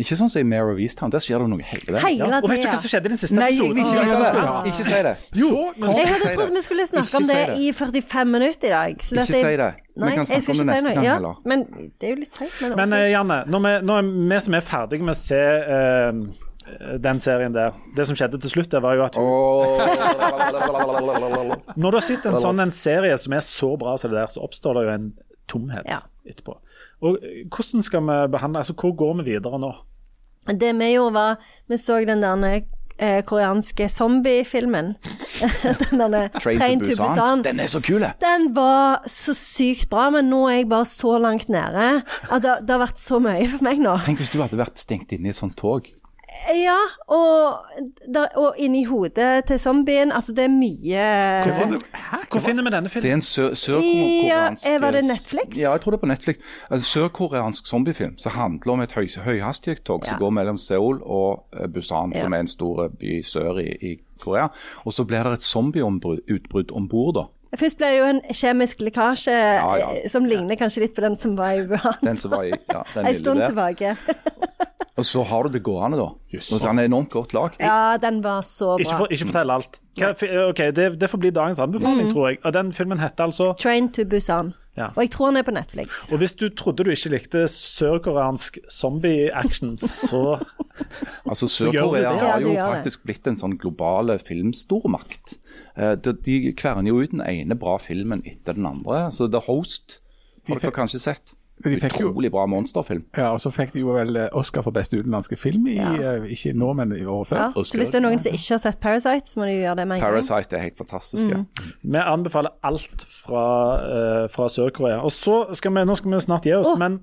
Ikke sånn som i Mare of Easttown, der skjer det noe hele tiden. Ja, og vet du hva som skjedde i den siste Nei, ikke episoden? det! ha. Ikke si det. Jo, Kom, Jeg hadde si trodd vi skulle snakke Ikke om det det. i 45 minutter i dag. så Ikke si det. Vi kan snakke om det neste si gang Ja, heller. men det er jo litt seigt. Men, Men eh, Janne, når vi, nå er vi som er ferdige med å se eh, den serien der Det som skjedde til slutt, der var jo at hun Når du har sett en sånn en serie som er så bra som det der, så oppstår det jo en tomhet Ja. etterpå. Og eh, hvordan skal vi behandle Altså, hvor går vi videre nå? Det vi gjorde, var Vi så den der eh, koreanske zombiefilmen. (laughs) den derne Train to Busan. Den er så kul! Den var så sykt bra, men nå er jeg bare så langt nede at det, det har vært så mye for meg nå. Tenk hvis du hadde vært stengt inne i et sånt tog. Ja, og, der, og inni hodet til zombien. Altså, det er mye Hvor finner, hvor finner vi denne Det er en sø- sørkoreansk Ja, var det Netflix? Ja, jeg tror det er på Netflix. Altså, Sørkoreansk zombiefilm som handler om et høy, høyhastighetstog som går mellom Seoul og eh, Busan, Ja. som er en stor by sør i, i Korea. Og så blir det et zombieutbrudd om bord, da. Først ble det jo en kjemisk lekkasje Ja, ja. eh, som ligner kanskje litt på den som var i Wuhan. Den som var i ja, den (laughs) En stund tilbake. (laughs) Og så har du det gående, da. Og Den er enormt godt lagd. Ja, den var så Ikke, bra. for, ikke fortell alt. Hva, ok, det, det får bli dagens anbefaling, tror jeg. Og Den filmen heter altså Train to Busan. Ja. Og jeg tror den er på Netflix. Og hvis du trodde du ikke likte sørkoreansk zombie-action, så (laughs) Altså Sør-Korea har jo faktisk blitt en sånn global filmstormakt. Eh, De, de kverner jo ut den ene bra filmen etter den andre. Så The Host har dere kanskje sett? De fikk jo, Utrolig bra monsterfilm. ja, og så fikk de jo vel eh, Oscar for beste utenlandske film, i, Ja. eh, ikke nå, men i året før. Ja. Så hvis det er noen som ikke har sett Parasite, så må de gjøre det med en gang. Parasite er helt fantastisk. ja. Vi anbefaler alt fra, uh, fra Sør-Korea. Og så skal vi, nå skal vi snart gi oss, oh, men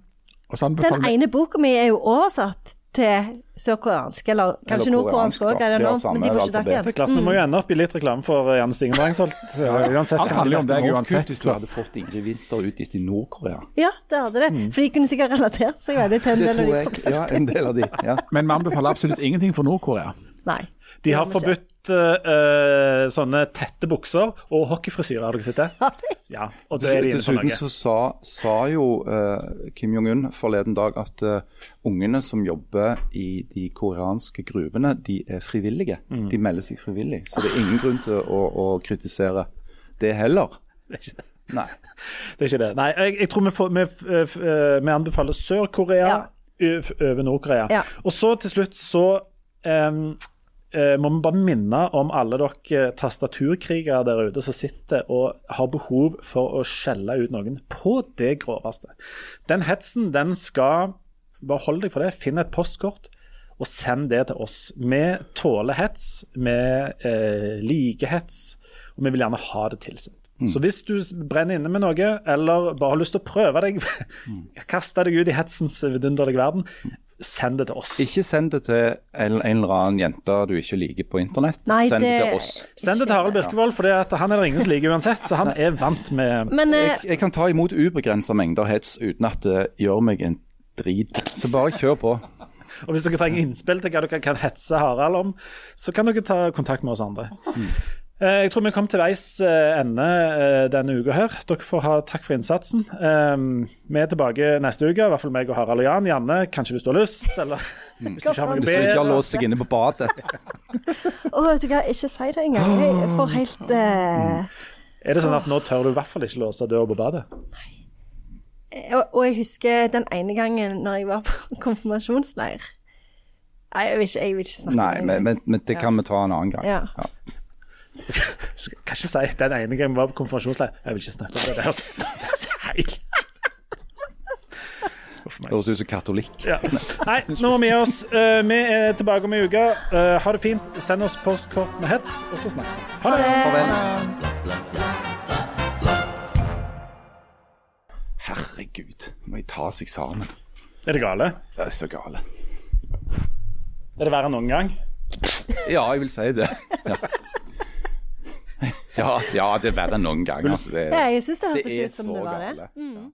Den ene boka mi er jo oversatt til sørkoreansk, eller kanskje nordkoreansk òg, er det ja. nå? Men de får ikke tak i den. klart vi må jo ende opp i litt reklame for Janne Stingen Drangsholt. eh, Uansett. Alt handler om deg uansett. hvis du hadde fått Ingrid Winther utgitt i Nord-Korea. Ja, det hadde det. For de kunne sikkert relatert seg veldig til en del av de. Ja, en del av de. Ja. Men vi anbefaler absolutt ingenting for Nord-Korea. Nei. De har det må uh, eh, sånne tette bukser og hockeyfrisyrer, har dere sett det? (laughs) Ja, og da er de Dessuten så sa, sa jo uh, Kim Jong-un forleden dag at uh, ungene som jobber i de koreanske gruvene, de er frivillige. Mm. De melder seg frivillig. Så det er ingen grunn til å, å kritisere det heller. Det er ikke det. Nei. (laughs) Det er ikke det. Nei, jeg, jeg tror vi, får, vi, eh, eh, vi anbefaler Sør-Korea Ja. over Nord-Korea. Ja. Og så til slutt så em, eh, må vi bare minne om alle dere tastaturkrigere der ute som sitter og har behov for å skjelle ut noen på det groveste. Den hetsen, den skal Bare hold deg for det. Finn et postkort. Og send det til oss. Vi tåler hets, vi eh, liker hets, og vi vil gjerne ha det tilsendt. Så hvis du brenner inne med noe, eller bare har lyst til å prøve deg, (laughs) kaste deg ut i hetsens vidunderlige verden, send det til oss. Ikke send det til en, en eller annen jente du ikke liker på internett. Nei, send det det- til oss. Send det til Harald Birkevold, for han er det ingen som liker uansett. Så han er vant med Men eh, Jeg, jeg kan ta imot ubegrensa mengder hets uten at det gjør meg en drit. Så bare kjør på. Og hvis dere trenger innspill til hva dere kan hetse Harald om, så kan dere ta kontakt med oss andre. Eh, Jeg tror vi kom til veis eh, ende eh, denne uka her. Dere får ha takk for innsatsen. Eh, Vi er tilbake neste uke, i hvert fall meg og Harald og Jan. Janne, kanskje hvis du har lyst, eller hvis du ikke har noe Hvis du ikke har låst seg inne på badet. (laughs) Å, vet du hva, ikke si det engang. Jeg får helt uh... Er det sånn at nå tør du i hvert fall ikke låse døra på badet? og, og jeg husker den ene gangen når jeg var på (laughs) konfirmasjonsleir. Nei, jeg vil ikke, jeg vil ikke snakke Nei, om men, men, men det kan vi ta en annen gang. Ja. Jeg kan ikke si den ene gangen vi var på konfirmasjonsleir. Jeg vil ikke snakke om det. Det høres det høres helt Det. Høres ut som katolikk. Ja. Nei, nå må vi gi oss. Eh, vi er tilbake om ei uke. Eh, ha det fint. Send oss postkort med hets, og så snakkes vi. Ha det. Farvel. Herregud, må de ta seg sammen. Er det gale? Det er så gale. Er det verre enn noen gang? Ja, jeg vil si det. Ja, (laughs) ja, ja det er verre enn noen gang. Altså. Det, Ja, jeg syns det det hørtes ut som det var det. gale. Ja.